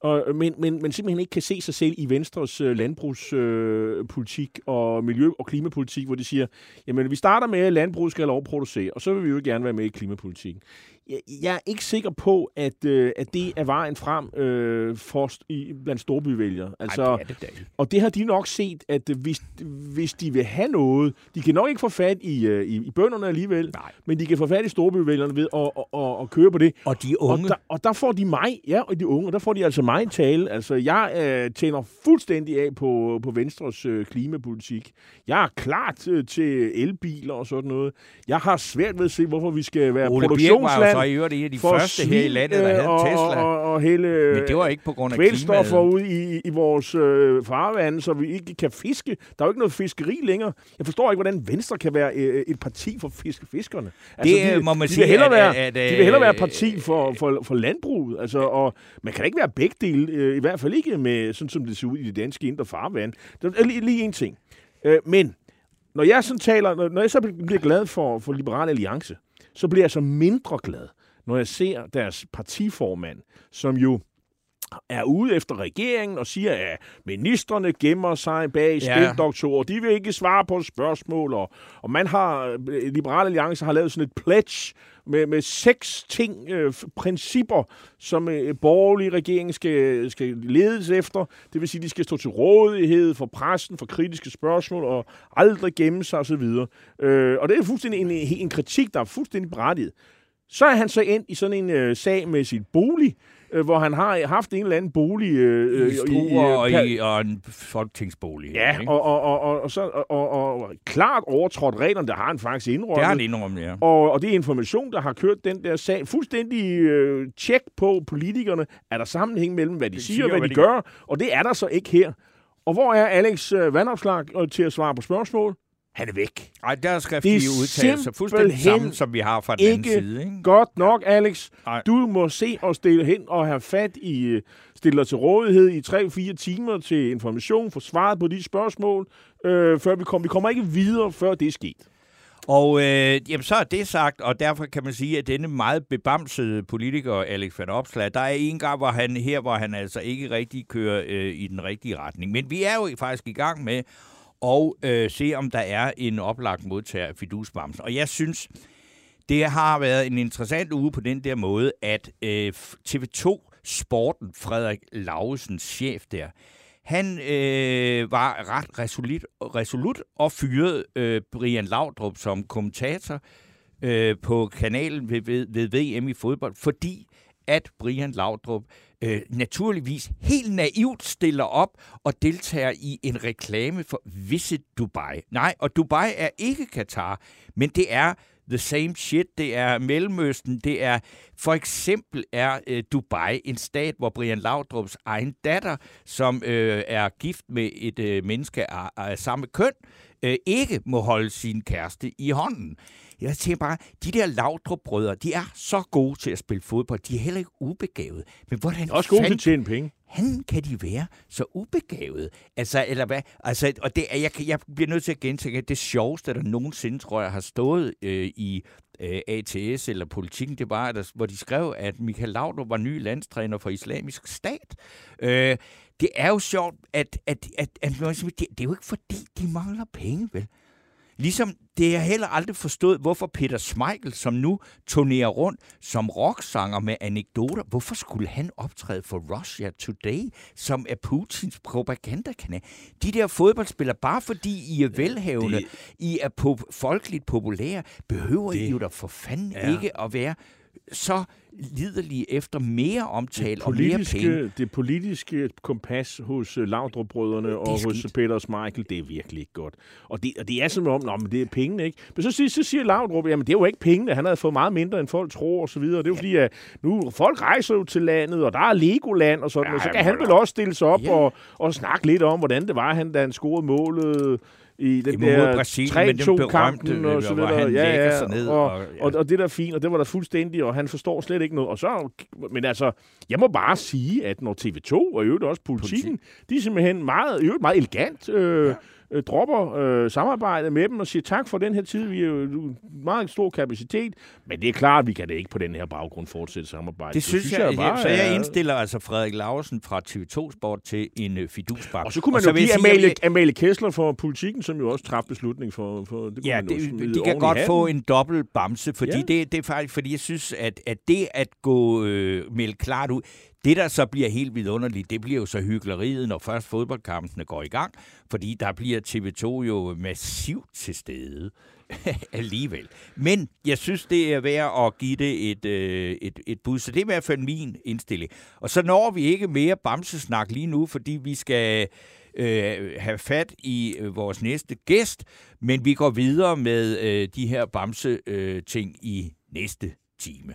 Og, men, men, men simpelthen ikke kan se sig selv i Venstres uh, landbrugspolitik politik og miljø- og klimapolitik, hvor de siger, jamen vi starter med, at landbruget skal overproducere, og så vil vi jo gerne være med i klimapolitikken. Jeg, jeg er ikke sikker på, at, øh, at det er vejen frem øh, for, i, blandt storbyvælgere. Altså, Ej, det er det da og det har de nok set, at hvis, hvis de vil have noget, de kan nok ikke få fat i, øh, i, i bønderne alligevel, Nej. men de kan få fat i storbyvælgerne ved at, at, at, at køre på det. Og de Og unge, der, og der får de mig, ja, og de unge, og der får de altså mig i tale. Altså, jeg øh, tænder fuldstændig af på, på Venstres øh, klimapolitik. Jeg er klar til, til elbiler og sådan noget. Jeg har svært ved at se, hvorfor vi skal være Ole produktionsland så i øvrigt en af de første her i landet, der øh, havde og, Tesla. Og, og, hele Men det var ikke på grund af kvælstoffer klimaet. ud i, i vores øh, farvande, så vi ikke kan fiske. Der er jo ikke noget fiskeri længere. Jeg forstår ikke, hvordan Venstre kan være øh, et parti for fisk, fiskerne. Altså, Det, de, må man de sige, vil at- være, at- at, de vil hellere være øh, et parti for, for, for landbruget. Altså, og man kan ikke være begge dele, øh, i hvert fald ikke med, sådan som det ser ud i det danske indre farvand. Der er lige, lige en ting. Øh, men når jeg sådan taler, når, når jeg så bliver glad for, for Liberal Alliance, så bliver jeg så mindre glad, når jeg ser deres partiformand, som jo er ude efter regeringen og siger, at ministerne gemmer sig bag spildoktorer. De vil ikke svare på spørgsmål. Og, og man har, Liberale Alliance har lavet sådan et pledge med, med seks ting, øh, principper, som øh, borgerlige regering skal, skal ledes efter. Det vil sige, de skal stå til rådighed for pressen, for kritiske spørgsmål og aldrig gemme sig osv. Øh, og det er fuldstændig en, en kritik, der er fuldstændig berettiget. Så er han så endt i sådan en øh, sag med sit bolig, øh, hvor han har haft en eller anden bolig... Øh, I Struer og, per- i, og en folketingsbolig. Ja, ikke? og, og, og, og, og, så, og, og, og klart overtrådt reglerne, der har han faktisk indrømmet. det har han indrømmet, ja. Og, og det er information, der har kørt den der sag. Fuldstændig øh, tjek på politikerne. Er der sammenhæng mellem, hvad de, De siger siger, og hvad, hvad de de gør? Og det er der så ikke her. Og hvor er Alex øh, Vandopslag øh, til at svare på spørgsmål? Han er væk. Ej, der er skriftlige er udtalelser fuldstændig samme, som vi har fra den anden ikke side. Ikke? Godt nok, Alex. Nej. Du må se og stille hen og have fat i, øh, stille dig til rådighed i 3-4 timer til information, få svaret på de spørgsmål, øh, før vi kommer. Vi kommer ikke videre, før det er sket. Og øh, jamen, så er det sagt, og derfor kan man sige, at denne meget bebamsede politiker, Alex van Opslag, der er en gang, hvor han her, hvor han altså ikke rigtig kører øh, i den rigtige retning. Men vi er jo faktisk i gang med og øh, se, om der er en oplagt modtager af fidusbamsen. Og jeg synes, det har været en interessant uge på den der måde, at øh, TV2 Sporten, Frederik Lausens chef der, han øh, var ret resolut, resolut og fyrede øh, Brian Laudrup som kommentator øh, på kanalen ved, ved, ved VM i fodbold, fordi at Brian Laudrup øh, naturligvis helt naivt stiller op og deltager i en reklame for Visit Dubai. Nej, og Dubai er ikke Katar, men det er the same shit. Det er Mellemøsten. Det er for eksempel er øh, Dubai en stat, hvor Brian Laudrups egen datter, som øh, er gift med et øh, menneske af, af samme køn, øh, ikke må holde sin kæreste i hånden. Jeg tænker bare, de der Laudrup-brødre, de er så gode til at spille fodbold. De er heller ikke ubegavede. Men hvordan Også gode til at tjene penge. han kan de være så ubegavede? Altså, eller hvad? Altså, og det, er- jeg, jeg bliver nødt til at gentænke, at det sjoveste, der nogensinde, tror jeg, har stået øh, i øh, ATS eller politikken, det var, at der, hvor de skrev, at Michael Laudrup var ny landstræner for islamisk stat. Øh, det er jo sjovt, at, at, at, at, at det, det er jo ikke fordi, de mangler penge, vel? Ligesom det er heller aldrig forstået, hvorfor Peter Smeichel, som nu turnerer rundt som rocksanger med anekdoter, hvorfor skulle han optræde for Russia Today, som er Putins propagandakanal? De der fodboldspillere, bare fordi I er velhavende, det- I er pop- folkeligt populære, behøver Det- I jo da for fanden Ja. ikke at være så liderlige efter mere omtale og mere penge. det politiske kompas hos uh, Laudrup-brødrene og hos skidt. Peter Smeichel, det er virkelig ikke godt. Og det, og det er som om, nå, men det er pengene, ikke? Men så, siger- så siger Laudrup, jamen det er jo ikke pengene, han havde fået meget mindre, end folk tror, og så videre. Det er jo fordi, at nu folk rejser jo til landet, og der er Legoland og sådan, Ja, ja, og så kan han vel op. også stille sig op Ja. ja. og, og snakke lidt om, hvordan det var, han, da han scorede målet i den Imod der Brasilien, men den 3-2-kampen berømte, og så videre. ja, ja, ned og, og- ja. og, og det der er fint, og det var der fuldstændig, og han forstår slet ikke noget. Og så, men altså, jeg må bare sige, at når TV2 og i øvrigt også politikken, de er simpelthen meget, i øvrigt meget elegant øh, ja. Øh, dropper øh, samarbejdet med dem og siger tak for den her tid. Vi er jo meget stor kapacitet, men det er klart, at vi kan det ikke på den her baggrund fortsætte samarbejde. Det synes jeg, jeg bare så jeg er- indstiller altså Frederik Larsen fra TV2 Sport til en uh, fidusbak. Og så kunne man så jo jeg give sige, jeg Amalie, vil- Amalie Kessler for politikken, som jo også træffede beslutning for... for det Ja, det, de kan godt få en dobbelt bamse, fordi ja. det, det er faktisk, fordi jeg synes, at, at det at gå øh, melde klart ud, det der så bliver helt vidunderligt, det bliver jo så hyggeleriet, når først fodboldkampene går i gang, fordi der bliver TV2 jo massivt til stede alligevel. Men jeg synes, det er værd at give det et, øh, et, et bud, så det er i hvert fald min indstilling. Og så når vi ikke mere bamsesnak lige nu, fordi vi skal øh, have fat i øh, vores næste gæst, men vi går videre med øh, de her bamse-ting øh, ting i næste time.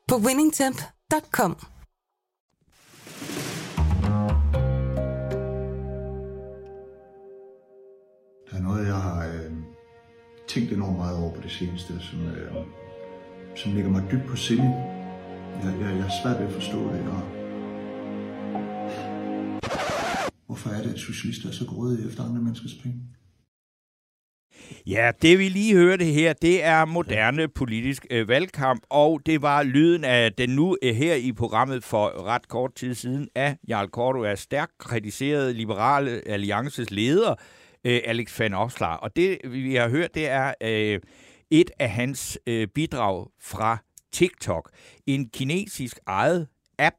på winningtemp.com. Der er noget, jeg har øh, tænkt enormt meget over på det seneste, som, øh, som ligger mig dybt på sinde. Jeg, jeg, jeg er svært ved at forstå det, og hvorfor er det, at socialister er så grådige efter andre menneskers penge? Ja, det vi lige hørte her, det er moderne politisk øh, valgkamp, og det var lyden af den nu øh, her i programmet for ret kort tid siden af Jarl Korto, stærkt kritiseret liberale alliances leder, øh, Alex van Opslar. Og det vi har hørt, det er øh, et af hans øh, bidrag fra TikTok, en kinesisk ejet app,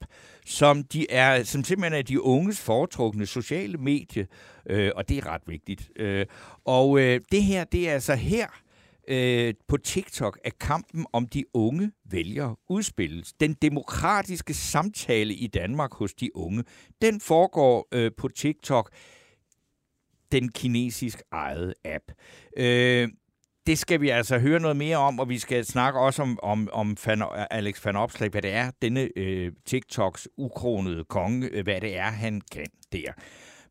som, de er, som simpelthen er de unges foretrukne sociale medie, øh, og det er ret vigtigt. Øh, og øh, det her, det er altså her øh, på TikTok, at kampen om de unge vælgere udspilles. Den demokratiske samtale i Danmark hos de unge, den foregår øh, på TikTok, den kinesisk ejede app. Øh, det skal vi altså høre noget mere om, og vi skal snakke også om, om, om Fan, Alex van Opslag, hvad det er, denne øh, TikToks ukronede konge, øh, hvad det er, han kan der.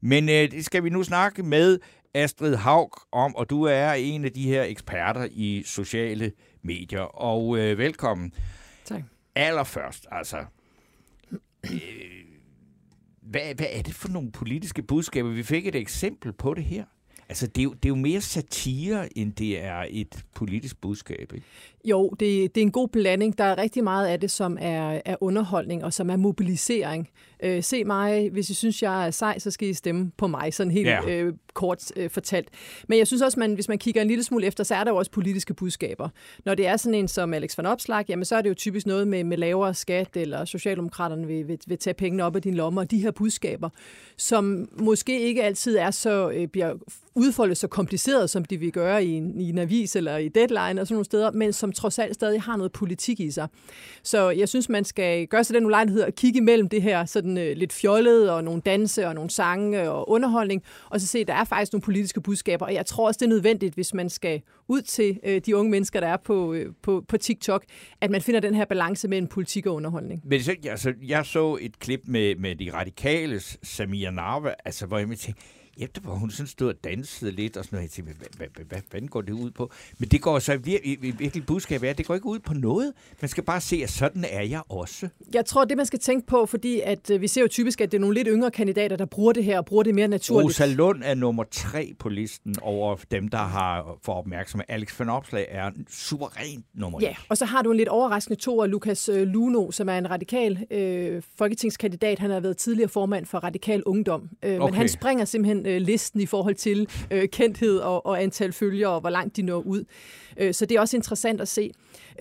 Men øh, det skal vi nu snakke med Astrid Haug om, og du er en af de her eksperter i sociale medier. Og øh, velkommen. Tak. Allerførst, altså, øh, hvad, hvad er det for nogle politiske budskaber? Vi fik et eksempel på det her. Altså, det er, jo, det er jo mere satire, end det er et politisk budskab, ikke? Jo, det, det er en god blanding. Der er rigtig meget af det, som er, er underholdning og som er mobilisering. Øh, se mig, hvis I synes, jeg er sej, så skal I stemme på mig, sådan helt Ja. øh, kort øh, fortalt. Men jeg synes også, man, hvis man kigger en lille smule efter, så er der jo også politiske budskaber. Når det er sådan en som Alex van Opslag, jamen så er det jo typisk noget med, med lavere skat, eller Socialdemokraterne vil, vil, vil tage pengene op af din lomme, og de her budskaber, som måske ikke altid er så, øh, bliver udfoldet så kompliceret, som de vil gøre i en, i en avis eller i Deadline og sådan nogle steder, men som trods alt stadig har noget politik i sig. Så jeg synes, man skal gøre sig den ulejlighed at kigge imellem det her sådan øh, lidt fjollede og nogle danse og nogle sange og underholdning, og så se, at der er faktisk nogle politiske budskaber, og jeg tror også, det er nødvendigt, hvis man skal ud til øh, de unge mennesker, der er på, øh, på, på TikTok, at man finder den her balance mellem politik og underholdning. Men så, altså, jeg så et klip med, med de radikales Samir Narva, altså, hvor jeg tænkte, efter hvor hun sådan stod og dansede lidt og sådan noget, jeg tænkte, hvad, hvad, hvad, går det ud på? Men det går så virkelig, virkelig budskab er, det går ikke ud på noget. Man skal bare se, at sådan er jeg også. Jeg tror, det man skal tænke på, fordi at øh, vi ser jo typisk, at det er nogle lidt yngre kandidater, der bruger det her og bruger det mere naturligt. Rosa Lund er nummer tre på listen over dem, der har for opmærksomhed. Alex van Opslag er suverænt nummer Ja, et. og så har du en lidt overraskende to af Lukas øh, Luno, som er en radikal øh, folketingskandidat. Han har været tidligere formand for Radikal Ungdom. Øh, Men Okay. han springer simpelthen øh, listen i forhold til øh, kendthed og, og antal følgere, og hvor langt de når ud. Øh, så det er også interessant at se.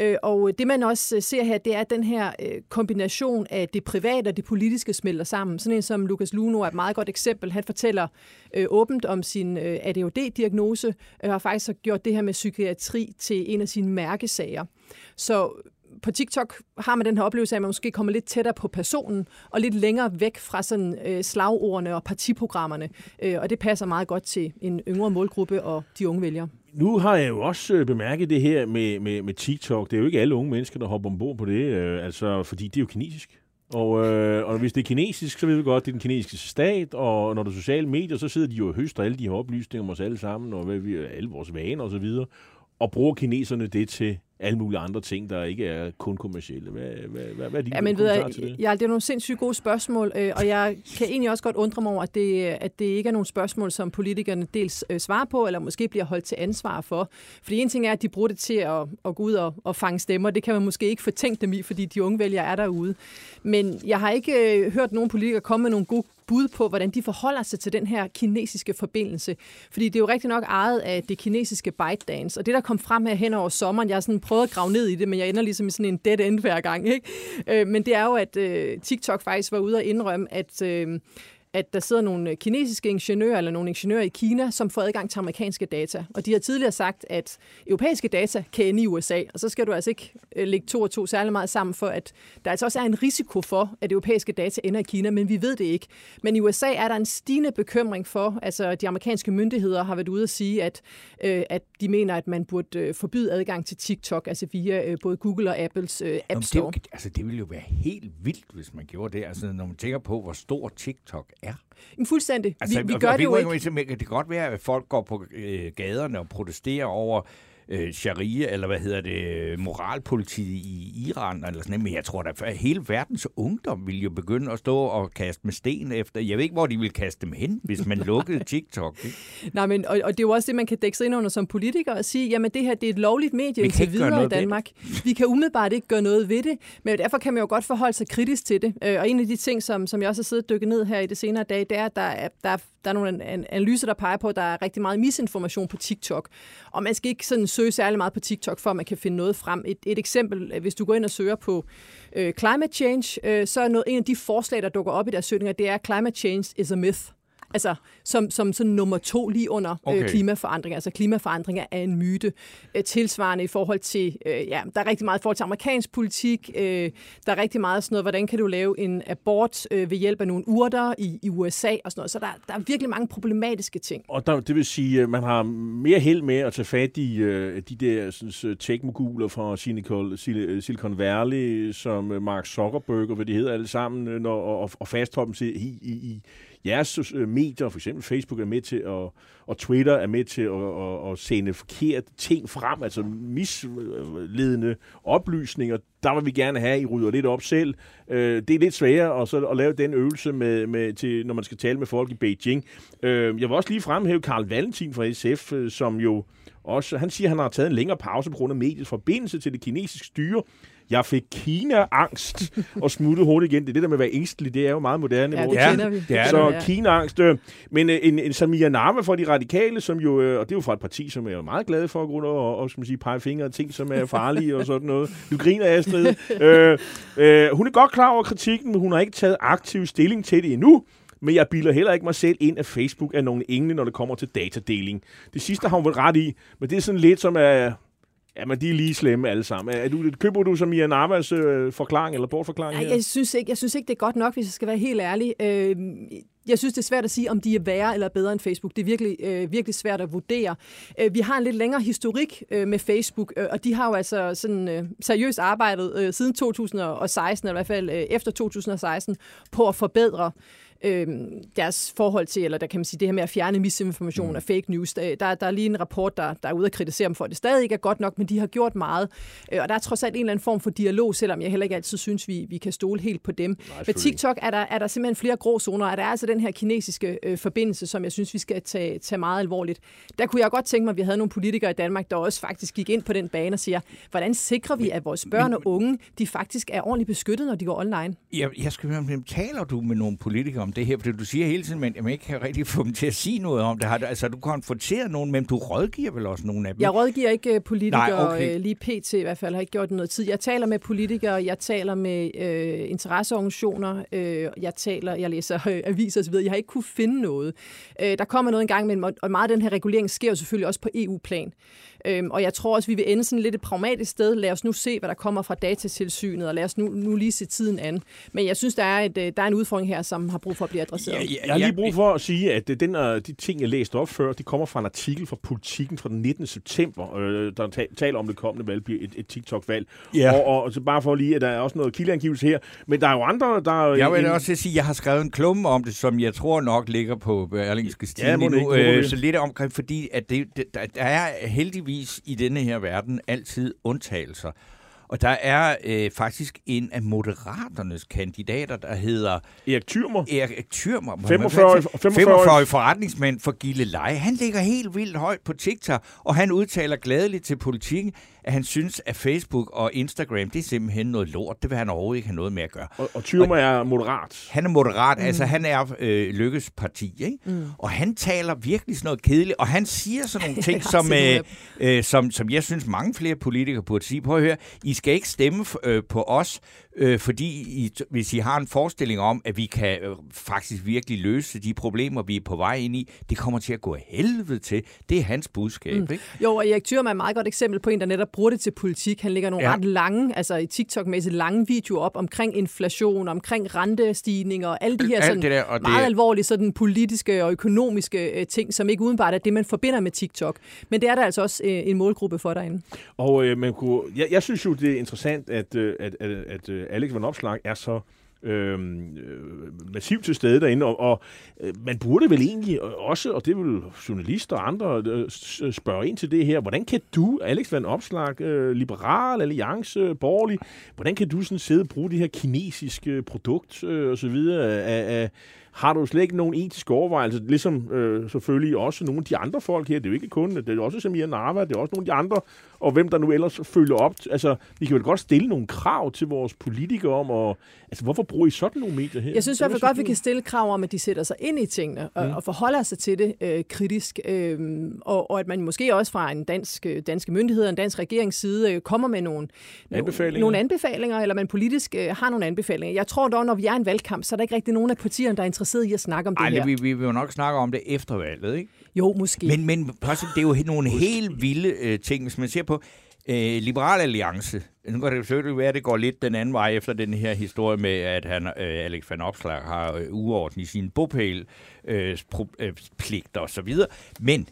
Øh, og det man også øh, ser her, det er den her øh, kombination af det private og det politiske smelter sammen. Sådan en som Lukas Luno er et meget godt eksempel. Han fortæller øh, åbent om sin øh, ADHD-diagnose, øh, og har faktisk gjort det her med psykiatri til en af sine mærkesager. Så på TikTok har man den her oplevelse af, at man måske kommer lidt tættere på personen, og lidt længere væk fra sådan øh, slagordene og partiprogrammerne. Øh, og det passer meget godt til en yngre målgruppe og de unge vælgere. Nu har jeg jo også øh, bemærket det her med, med, med TikTok. Det er jo ikke alle unge mennesker, der hopper ombord på det, øh, altså, fordi det er jo kinesisk. Og, øh, og hvis det er kinesisk, så ved vi godt, det er den kinesiske stat, og når der er sociale medier, så sidder de jo og høster alle de her oplysninger om os alle sammen, og hvad vi, alle vores vaner osv., og, og bruger kineserne det til alle mulige andre ting, der ikke er kun kommercielle. Hvad, hvad, hvad, hvad er dine Ja, men ved jeg, til det? ja, det er nogle sindssygt gode spørgsmål, øh, og jeg kan egentlig også godt undre mig over, at det, at det ikke er nogle spørgsmål, som politikerne dels øh, svarer på, eller måske bliver holdt til ansvar for. Fordi en ting er, at de bruger det til at, at gå ud og, og fange stemmer. Det kan man måske ikke fortænke dem i, fordi de unge vælgere er derude. Men jeg har ikke øh, hørt nogen politikere komme med nogle gode bud på, hvordan de forholder sig til den her kinesiske forbindelse. Fordi det er jo rigtig nok ejet af det kinesiske ByteDance, og det, der kom frem her hen over sommeren, jeg har sådan prøvet at grave ned i det, men jeg ender ligesom i sådan en dead end hver gang. Ikke? Øh, men det er jo, at øh, TikTok faktisk var ude og indrømme, at... Øh, at der sidder nogle kinesiske ingeniører eller nogle ingeniører i Kina, som får adgang til amerikanske data. Og de har tidligere sagt, at europæiske data kan ende i USA, og så skal du altså ikke øh, lægge to og to særlig meget sammen for, at der altså også er en risiko for, at europæiske data ender i Kina, men vi ved det ikke. Men i USA er der en stigende bekymring for, altså de amerikanske myndigheder har været ude at sige, at, øh, at de mener, at man burde øh, forbyde adgang til TikTok, altså via øh, både Google og Apples øh, Nå, App det, Store. jo, altså, det ville jo være helt vildt, hvis man gjorde det. Altså, når man tænker på, hvor stor TikTok er. Men Fuldstændig. Altså, vi, vi gør og det jo ikke. Det kan godt være, at folk går på øh, gaderne og protesterer over øh, sharia, eller hvad hedder det, moralpolitiet i Iran, eller sådan noget. Men jeg tror da, at hele verdens ungdom vil jo begynde at stå og kaste med sten efter. Jeg ved ikke, hvor de vil kaste dem hen, hvis man lukkede TikTok. Ikke? Nej, men, og, og det er jo også det, man kan dække sig ind under som politiker og sige, jamen det her det er et lovligt medie Vi indtil videre i Danmark. Vi kan umiddelbart ikke gøre noget ved det, men derfor kan man jo godt forholde sig kritisk til det. Øh, Og en af de ting, som, som jeg også har siddet og dykket ned her i det senere dag, det er, at der er, der er, der er nogle analyser, der peger på, at der er rigtig meget misinformation på TikTok. Og man skal ikke sådan søge særlig meget på TikTok, for at man kan finde noget frem. Et, et eksempel, hvis du går ind og søger på øh, climate change, øh, så er noget, en af de forslag, der dukker op i deres søgninger, det er climate change is a myth. Altså som, som sådan nummer to lige under okay. Okay. øh, klimaforandringer. Altså klimaforandringer er en myte. Øh, tilsvarende i forhold til, øh, ja, der er rigtig meget i forhold til amerikansk politik. Øh, der er rigtig meget sådan noget, hvordan kan du lave en abort øh, ved hjælp af nogle urter i, i USA og sådan noget. Så der, der er virkelig mange problematiske ting. Og der, det vil sige, at man har mere held med at tage fat i øh, de der sådan, tech-moguler fra Silicon, Sil- Silicon Valley, som øh, Mark Zuckerberg og hvad de hedder alle sammen, øh, når, og, og fastholde dem til, i, i, i, jeres øh, medier, for eksempel Facebook, er med til at, og Twitter er med til at, at, at sende forkerte ting frem, altså misledende oplysninger. Der vil vi gerne have, at I rydder lidt op selv. Øh, det er lidt sværere og så at lave den øvelse, med, med til, når man skal tale med folk i Beijing. Øh, jeg vil også lige fremhæve Karl Valentin fra SF, øh, som jo også, han siger, at han har taget en længere pause på grund af mediets forbindelse til det kinesiske styre. Jeg fik Kina-angst og smuttede hurtigt igen. Det er det der med at være ængstelig, det er jo meget moderne. Ja, det vores kender vi. det er så ja. Kina-angst. Men øh, en, en Samia Nama fra de radikale, som jo, øh, og det er jo fra et parti, som er jo meget glade for at gå rundt og, og skal man sige, pege fingre af ting, som er farlige og sådan noget. Du griner, Astrid. øh, øh, hun er godt klar over kritikken, men hun har ikke taget aktiv stilling til det endnu. Men jeg bilder heller ikke mig selv ind, at Facebook er nogen engle, når det kommer til datadeling. Det sidste har hun vel ret i, men det er sådan lidt som at... Ja, men de er lige slemme alle sammen. Er du, køber du som Ian Armas øh, forklaring eller bortforklaring Ej, her? jeg synes, ikke, jeg synes ikke, det er godt nok, hvis jeg skal være helt ærlig. Øh, jeg synes, det er svært at sige, om de er værre eller bedre end Facebook. Det er virkelig, øh, virkelig svært at vurdere. Øh, vi har en lidt længere historik øh, med Facebook, øh, og de har jo altså sådan øh, seriøst arbejdet øh, siden 2016, eller i hvert fald øh, efter 2016, på at forbedre øh, deres forhold til, eller der kan man sige, det her med at fjerne misinformation mm. og fake news. Der, der, der er lige en rapport, der, der er ude at kritisere dem for, at det stadig ikke er godt nok, men de har gjort meget. Øh, og der er trods alt en eller anden form for dialog, selvom jeg heller ikke altid synes, vi, vi kan stole helt på dem. Nej, Med TikTok er der, er der simpelthen flere grå zoner, og der er altså den her kinesiske øh, forbindelse, som jeg synes, vi skal tage, tage meget alvorligt. Der kunne jeg godt tænke mig, at vi havde nogle politikere i Danmark, der også faktisk gik ind på den bane og siger, hvordan sikrer vi, at vores børn og unge, de faktisk er ordentligt beskyttet, når de går online? Jeg, jeg skal høre, taler du med nogle politikere om det her? Fordi du siger hele tiden, at jeg ikke kan rigtig få dem til at sige noget om det. Har du, altså, du konfronteret nogen, men du rådgiver vel også nogle af dem? Jeg rådgiver ikke øh, politikere, Nej, okay. okay. lige pt. i hvert fald, har ikke gjort det noget tid. Jeg taler med politikere, jeg taler med øh, interesseorganisationer, øh, jeg taler, jeg læser øh, aviser osv. Jeg har ikke kunne finde noget. Øh, der kommer noget en gang imellem, og- meget af den her regulering sker jo selvfølgelig også på EU-plan. Øhm, og jeg tror også, vi vil ende sådan lidt et pragmatisk sted. Lad os nu se, hvad der kommer fra datatilsynet, og lad os nu, nu lige se tiden an. Men jeg synes, der er, et, øh, der er en udfordring her, som har brug for at blive adresseret. Ja, ja, Jeg har lige brug for at sige, at den, øh, de ting, jeg læste op før, de kommer fra en artikel fra Politiken fra den 19. september, øh, der ta- taler om det kommende valg, bliver et, et TikTok-valg. Ja. Og, og så bare for lige, at der er også noget kildeangivelse her. Men der er jo andre, der... Jeg vil en- også sige, at jeg har skrevet en klumme om det, som jeg tror nok ligger på Berlingske Ja, Stine det nu. ikke, Øh, så lidt omkring, fordi at det, det, der, der er heldigvis i denne her verden altid undtagelser. Og der er øh, faktisk en af moderaternes kandidater, der hedder Erik Thyrmer. Erik Thyrmer. 45 45 forretningsmand for Gille Leje. Han ligger helt vildt højt på TikTok, og han udtaler gladeligt til politikken, at han synes, at Facebook og Instagram, det er simpelthen noget lort. Det vil han overhovedet ikke have noget med at gøre. Og, og Thyrmer er moderat. Han er moderat, mm. altså han er øh, Lykkes parti, ikke? Mm. Og han taler virkelig sådan noget kedeligt, og han siger sådan nogle ting, som, øh, øh, som, som jeg synes mange flere politikere burde sige. Prøv at høre, I skal ikke stemme øh, på os, øh, fordi I, hvis I har en forestilling om, at vi kan øh, faktisk virkelig løse de problemer, vi er på vej ind i, det kommer til at gå helvede til. Det er hans budskab, mm. ikke? Jo, og Erik Thürmann er et meget godt eksempel på en, der netop bruger det til politik. Han lægger nogle Ja. ret lange, altså i TikTok-mæssigt lange videoer op omkring inflation, omkring rentestigninger og alle de her Alt sådan, det der, og det meget er- alvorlige sådan, politiske og økonomiske øh, ting, som ikke udenbart er det, man forbinder med TikTok. Men det er der altså også øh, en målgruppe for derinde. Og øh, man kunne, jeg, jeg synes jo, det er interessant, at, øh, at, at, at øh, Alex Van Opslag er så øhm, øh, massivt til stede derinde, og, og øh, man burde vel egentlig også, og det vil journalister og andre øh, spørge ind til det her, hvordan kan du, Alex Van Opslag, øh, liberal, alliance, borgerlig, hvordan kan du sådan sidde og bruge det her kinesiske produkt øh, og så videre af, af har du slet ikke nogen etiske overvejelser, ligesom øh, selvfølgelig også nogle af de andre folk her, det er jo ikke kun, det er også Samir Narva, det er også nogle af de andre, og hvem der nu ellers følger op. Altså, vi kan vel godt stille nogle krav til vores politikere om, og, altså, hvorfor bruger I sådan nogle medier her? Jeg synes i hvert fald godt, vi kan stille krav om, at de sætter sig ind i tingene og, mm. og forholder sig til det øh, kritisk. Øh, og, og at man måske også fra en dansk, øh, danske myndighed en dansk regerings side øh, kommer med nogle Anbefalinger. nogle anbefalinger, eller man politisk øh, har nogle anbefalinger. Jeg tror dog, når vi er i en valgkamp, så er der ikke rigtig nogen af partierne, der er interesseret i at snakke om det Ej, her. vi, vi vil jo nok snakke om det efter valget, ikke? Jo, måske. Men, men se, det er jo nogle helt vilde øh, ting, hvis man ser på øh, Liberal Alliance. Nu kan det selvfølgelig være, at det går lidt den anden vej efter den her historie med, at han, øh, Alex van Opslag har øh, uorden i sin bopæl, øh, øh, pligter og så videre. Men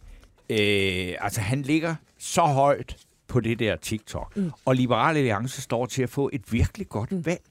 øh, altså, han ligger så højt på det der TikTok. Mm. Og Liberal Alliance står til at få et virkelig godt mm. valg.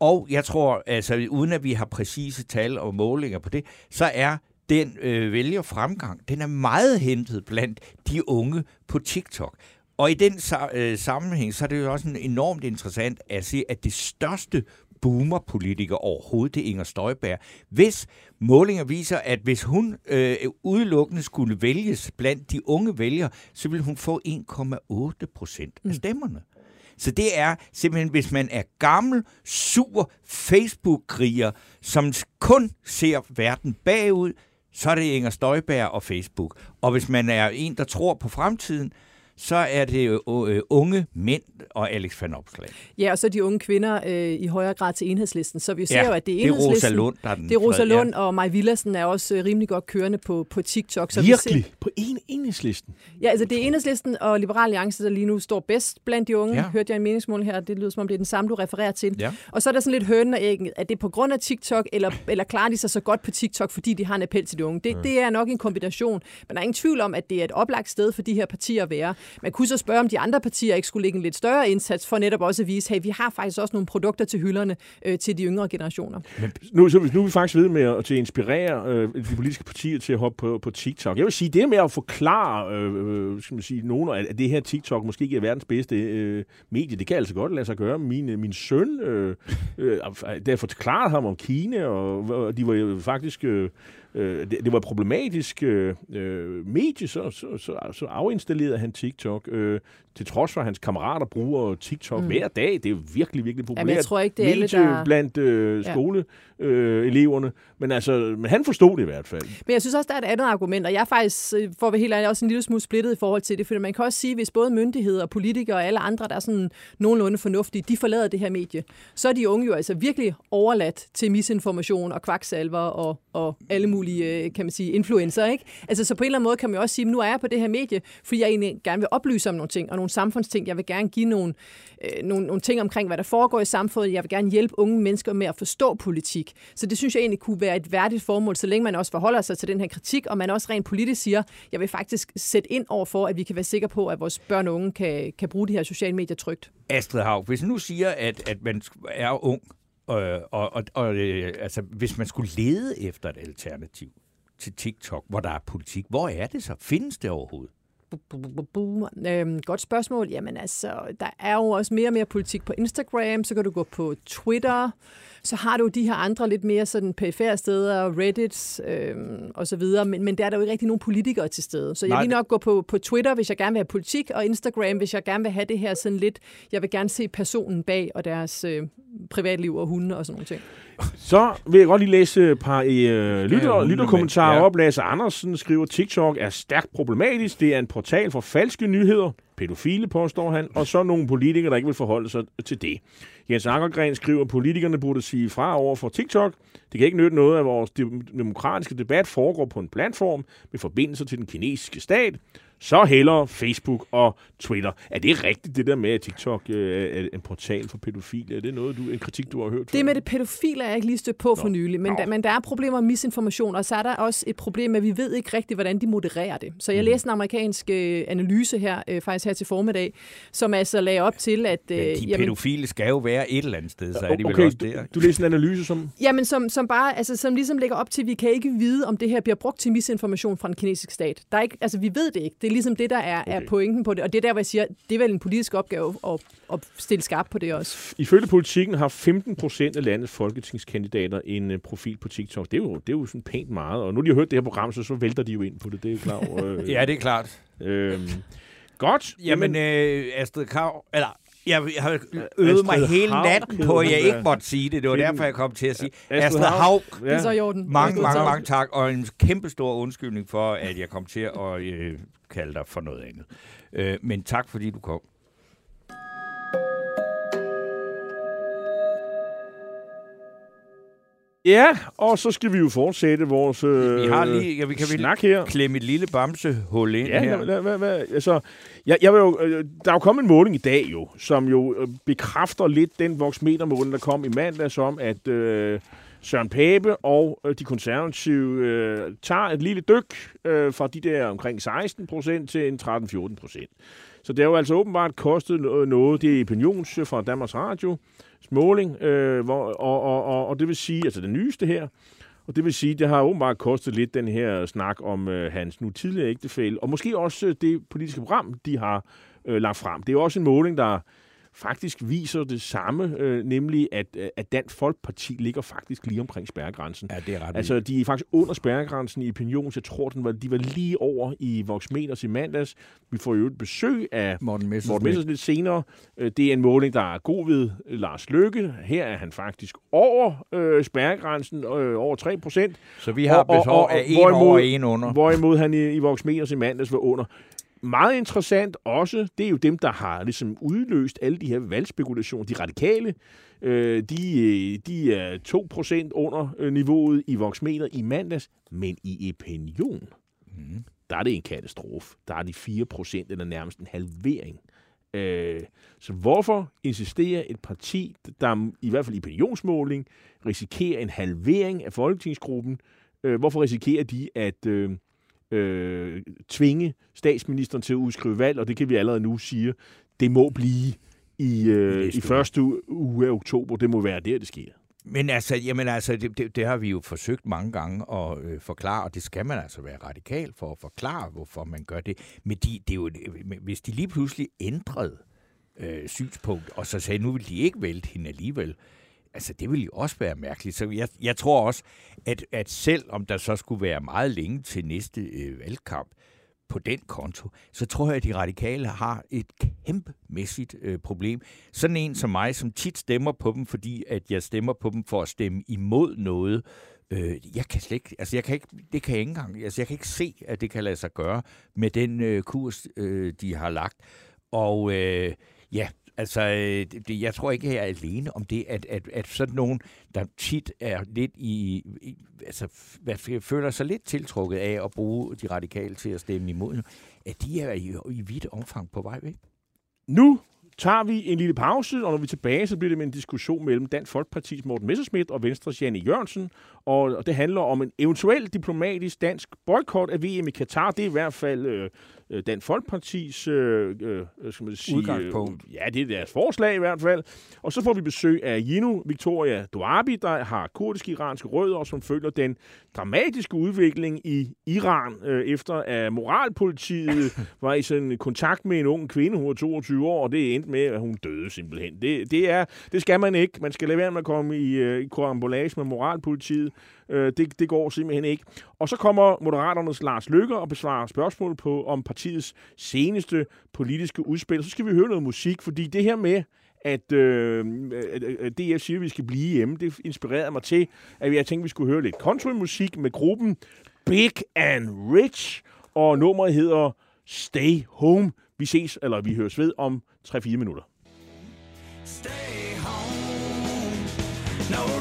Og jeg tror, altså uden at vi har præcise tal og målinger på det, så er den øh, vælgerfremgang, den er meget hentet blandt de unge på TikTok. Og i den øh, sammenhæng, så er det jo også enormt interessant at se, at det største boomer-politiker overhovedet, det er Inger Støjberg. Hvis målinger viser, at hvis hun øh, udelukkende skulle vælges blandt de unge vælgere, så vil hun få 1,8 procent af mm. Så det er simpelthen, hvis man er gammel, sur Facebook-kriger, som kun ser verden bagud, så er det Inger Støjberg og Facebook. Og hvis man er en, der tror på fremtiden, så er det jo øh, unge mænd og Alex van Opslag. Ja, og så de unge kvinder øh, i højere grad til enhedslisten. Så vi ser ja, jo, at det er enhedslisten. Det er Rosa Lund, der er den Det er Rosa Lund, ja. og Maj Villersen er også øh, rimelig godt kørende på, på TikTok. Så Virkelig? Vi ser... På en enhedslisten? Ja, altså det er enhedslisten og Liberal Alliance, der lige nu står bedst blandt de unge. Ja. Hørte jeg en meningsmål her, det lyder som om det er den samme, du refererer til. Ja. Og så er der sådan lidt hønen og æggen. Er det på grund af TikTok, eller, eller klarer de sig så godt på TikTok, fordi de har en appel til de unge? Det, ja. det er nok en kombination. Men der er ingen tvivl om, at det er et oplagt sted for de her partier at være. Man kunne så spørge, om de andre partier ikke skulle lægge en lidt større indsats for netop også at vise, at vi har faktisk også nogle produkter til hylderne øh, til de yngre generationer. Men nu, så, nu er vi faktisk ved med at, til at inspirere øh, de politiske partier til at hoppe på, på TikTok. Jeg vil sige, det med at forklare øh, øh skal man sige, nogen at det her TikTok måske ikke er verdens bedste øh, medie, det kan altså godt lade sig gøre. Min, øh, min søn, øh, øh, der forklarede ham om Kina, og, og de var jo faktisk... Øh, øh, det, det var problematisk øh, øh medie, så, så, så, så afinstallerede han TikTok. Øh, til trods for, at hans kammerater bruger TikTok mm. hver dag. Det er jo virkelig, virkelig populært. Jamen, jeg tror ikke, det er alle, der... blandt øh, skoleeleverne. Øh, men, altså, men han forstod det i hvert fald. Men jeg synes også, der er et andet argument, og jeg er faktisk, for at være helt ærlig, også en lille smule splittet i forhold til det, for man kan også sige, hvis både myndigheder og politikere og alle andre, der er sådan nogenlunde fornuftige, de forlader det her medie, så er de unge jo altså virkelig overladt til misinformation og kvaksalver og, og alle mulige, øh, kan man sige, influencer, ikke? Altså, så på en eller anden måde kan man jo også sige, nu er jeg på det her medie, fordi jeg egentlig gerne vil oplyse om nogle ting, og nogle samfundsting. Jeg vil gerne give nogle, øh, nogle, nogle ting omkring, hvad der foregår i samfundet. Jeg vil gerne hjælpe unge mennesker med at forstå politik. Så det synes jeg egentlig kunne være et værdigt formål, så længe man også forholder sig til den her kritik, og man også rent politisk siger, jeg vil faktisk sætte ind over for, at vi kan være sikre på, at vores børn og unge kan, kan bruge de her sociale medier trygt. Astrid Haug, hvis nu siger, at, at man er ung, øh, og, og, og øh, altså, hvis man skulle lede efter et alternativ til TikTok, hvor der er politik, hvor er det så? Findes det overhovedet? Øhm, godt spørgsmål. Jamen altså, der er jo også mere og mere politik på Instagram, så kan du gå på Twitter, så har du de her andre lidt mere sådan perifære steder, Reddit øhm, og så videre, men, men der er der jo ikke rigtig nogen politikere til stede. Så jeg Nej. vil nok gå på, på Twitter, hvis jeg gerne vil have politik, og Instagram, hvis jeg gerne vil have det her sådan lidt, jeg vil gerne se personen bag og deres øh, privatliv og hunde og sådan nogle ting. Så vil jeg godt lige læse et par øh, lytter, lytterkommentarer ja. op. Lasse Andersen skriver, TikTok er stærkt problematisk. Det er en portal for falske nyheder. Pædofile, påstår han. Og så nogle politikere, der ikke vil forholde sig til det. Jens Ankergren skriver, at politikerne burde sige fra over for TikTok. Det kan ikke nytte noget, at vores demokratiske debat foregår på en platform med forbindelser til den kinesiske stat så hellere Facebook og Twitter. Er det rigtigt, det der med, at TikTok øh, er en portal for pædofile? Er det noget, du, en kritik, du har hørt? Det med det pædofile er jeg ikke lige stødt på for nylig, men, da, men der er problemer med misinformation, og så er der også et problem med, at vi ved ikke rigtigt, hvordan de modererer det. Så jeg mm. læste en amerikansk øh, analyse her, øh, faktisk her til formiddag, som altså lagde op til, at... Øh, men de jamen, pædofile skal jo være et eller andet sted, så er de okay, vel også der. Du, du læste en analyse, som... Jamen, som, som bare, altså, som ligesom lægger op til, at vi kan ikke vide, om det her bliver brugt til misinformation fra den kinesiske stat. Der er ikke, altså, vi ved det ikke. Det er ligesom det, der er, okay. er pointen på det. Og det er der, hvor jeg siger, det er vel en politisk opgave at, at stille skarp på det også. Ifølge politikken har 15 procent af landets folketingskandidater en uh, profil på TikTok. Det er, jo, det er jo sådan pænt meget. Og nu de har hørt det her program, så, så vælter de jo ind på det. Det er klart. Øh, ja, det er klart. Øh, godt. Jamen, øh, Astrid Kav, eller jeg, jeg har øvet mig hele natten på, at jeg ikke måtte sige det. Det var derfor, jeg kom til at sige Astrid Haug. Ja. Det er så i orden. Mange, mange, mange tak, og en kæmpe stor undskyldning for, at jeg kom til at øh, kalde dig for noget andet. Øh, men tak, fordi du kom. Ja, og så skal vi jo fortsætte vores øh, vi har lige, ja, vi kan snak her. klemme et lille bamsehul ind ja, her. Hvad, hvad, hvad, altså, jeg, jeg vil jo, øh, der er jo kommet en måling i dag jo, som jo øh, bekræfter lidt den voksmetermåling, der kom i mandags om, at øh, Søren Pape og øh, de konservative øh, tager et lille dyk øh, fra de der omkring 16 procent til en 13-14 procent. Så det har jo altså åbenbart kostet noget. Det er opinions fra Danmarks Radio måling, øh, hvor, og, og, og, og det vil sige, altså det nyeste her, og det vil sige, det har åbenbart kostet lidt den her snak om øh, hans nu tidligere ægtefælle, og måske også øh, det politiske program, de har øh, lagt frem. Det er jo også en måling, der faktisk viser det samme, øh, nemlig at, øh, at Dansk Folkeparti ligger faktisk lige omkring spærregrænsen. Ja, det er ret Altså, de er faktisk under spærregrænsen i opinion, så jeg tror, den var, de var lige over i Voxmeters i mandags. Vi får jo et besøg af Morten Messerschmidt lidt senere. Øh, Det er en måling, der er god ved Lars Lykke. Her er han faktisk over øh, spærregrænsen, øh, over 3 procent. Så vi har består af en hvorimod- over og en under. Hvorimod han i, i Voxmeters i mandags var under. Meget interessant også, det er jo dem, der har ligesom udløst alle de her valgspekulationer. De radikale, øh, de, øh, de er 2% under øh, niveauet i Voxmeter i mandags, men i opinion, Mm. der er det en katastrofe. Der er de 4% eller nærmest en halvering. Øh, så hvorfor insistere et parti, der i hvert fald i opinionsmåling risikerer en halvering af folketingsgruppen? Øh, hvorfor risikerer de at øh, øh, tvinge statsministeren til at udskrive valg? Og det kan vi allerede nu sige, det må blive i, øh, næste i første uge. af oktober. Det må være der, det sker. Men altså, jamen altså det, det, det har vi jo forsøgt mange gange at øh, forklare, og det skal man altså være radikal for at forklare, hvorfor man gør det. Men de, det er jo, men hvis de lige pludselig ændrede øh, synspunkt, og så sagde, nu vil de ikke vælte hende alligevel, altså det ville jo også være mærkeligt. Så jeg, jeg tror også, at, at selv om der så skulle være meget længe til næste øh, valgkamp, på den konto, så tror jeg, at de radikale har et kæmpemæssigt øh, problem. Sådan en som mig, som tit stemmer på dem, fordi at jeg stemmer på dem for at stemme imod noget, øh, jeg kan slet ikke, altså jeg kan ikke, det kan jeg ikke engang, altså jeg kan ikke se, at det kan lade sig gøre med den øh, kurs, øh, de har lagt. Og øh, ja, altså, øh, det, jeg tror ikke, jeg er alene om det, at, at, at sådan nogen, der tit er lidt i, i altså, hvad, føler sig lidt tiltrukket af at bruge de radikale til at stemme imod, at de er i, i vidt omfang på vej væk. Nu tager vi en lille pause, og når vi er tilbage, så bliver det med en diskussion mellem Dansk Folkeparti's Morten Messerschmidt og Venstres Janne Jørgensen. Og det handler om en eventuel diplomatisk dansk boykot af VM i Katar. Det er i hvert fald øh, øh, Dansk Folkepartis øh, øh, skal man sige, Udgangspunkt. Øh, ja, det er deres forslag i hvert fald. Og så får vi besøg af Jino Victoria Duabi, der har kurdisk-iranske rødder, og som følger den dramatiske udvikling i Iran, øh, efter at moralpolitiet var i sådan kontakt med en ung kvinde, hun var 22 år, og det endte med, at hun døde simpelthen. Det, det, er, det skal man ikke. Man skal lade være med at komme i, øh, i korambolage med moralpolitiet. Øh, det, det går simpelthen ikke. Og så kommer Moderaternes Lars Løkke og besvarer spørgsmål på om partiets seneste politiske udspil. Så skal vi høre noget musik, fordi det her med, at, øh, at DF siger, at vi skal blive hjemme, det inspirerede mig til, at jeg tænkte, at vi skulle høre lidt countrymusik med gruppen Big and Rich, og nummeret hedder Stay Home. Vi ses, eller vi høres ved om 3-4 minutter. Stay home. No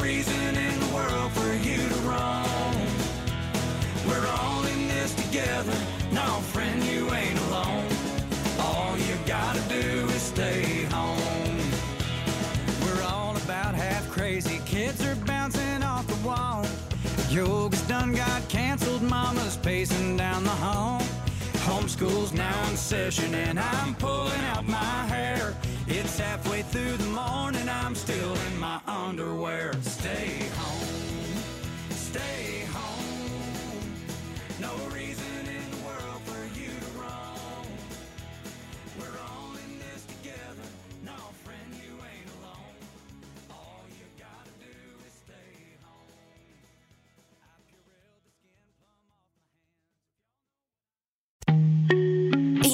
Homeschool's now in session and I'm pulling out my hair. It's halfway through the morning, I'm still in my underwear.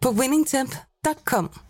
på winningtemp.com.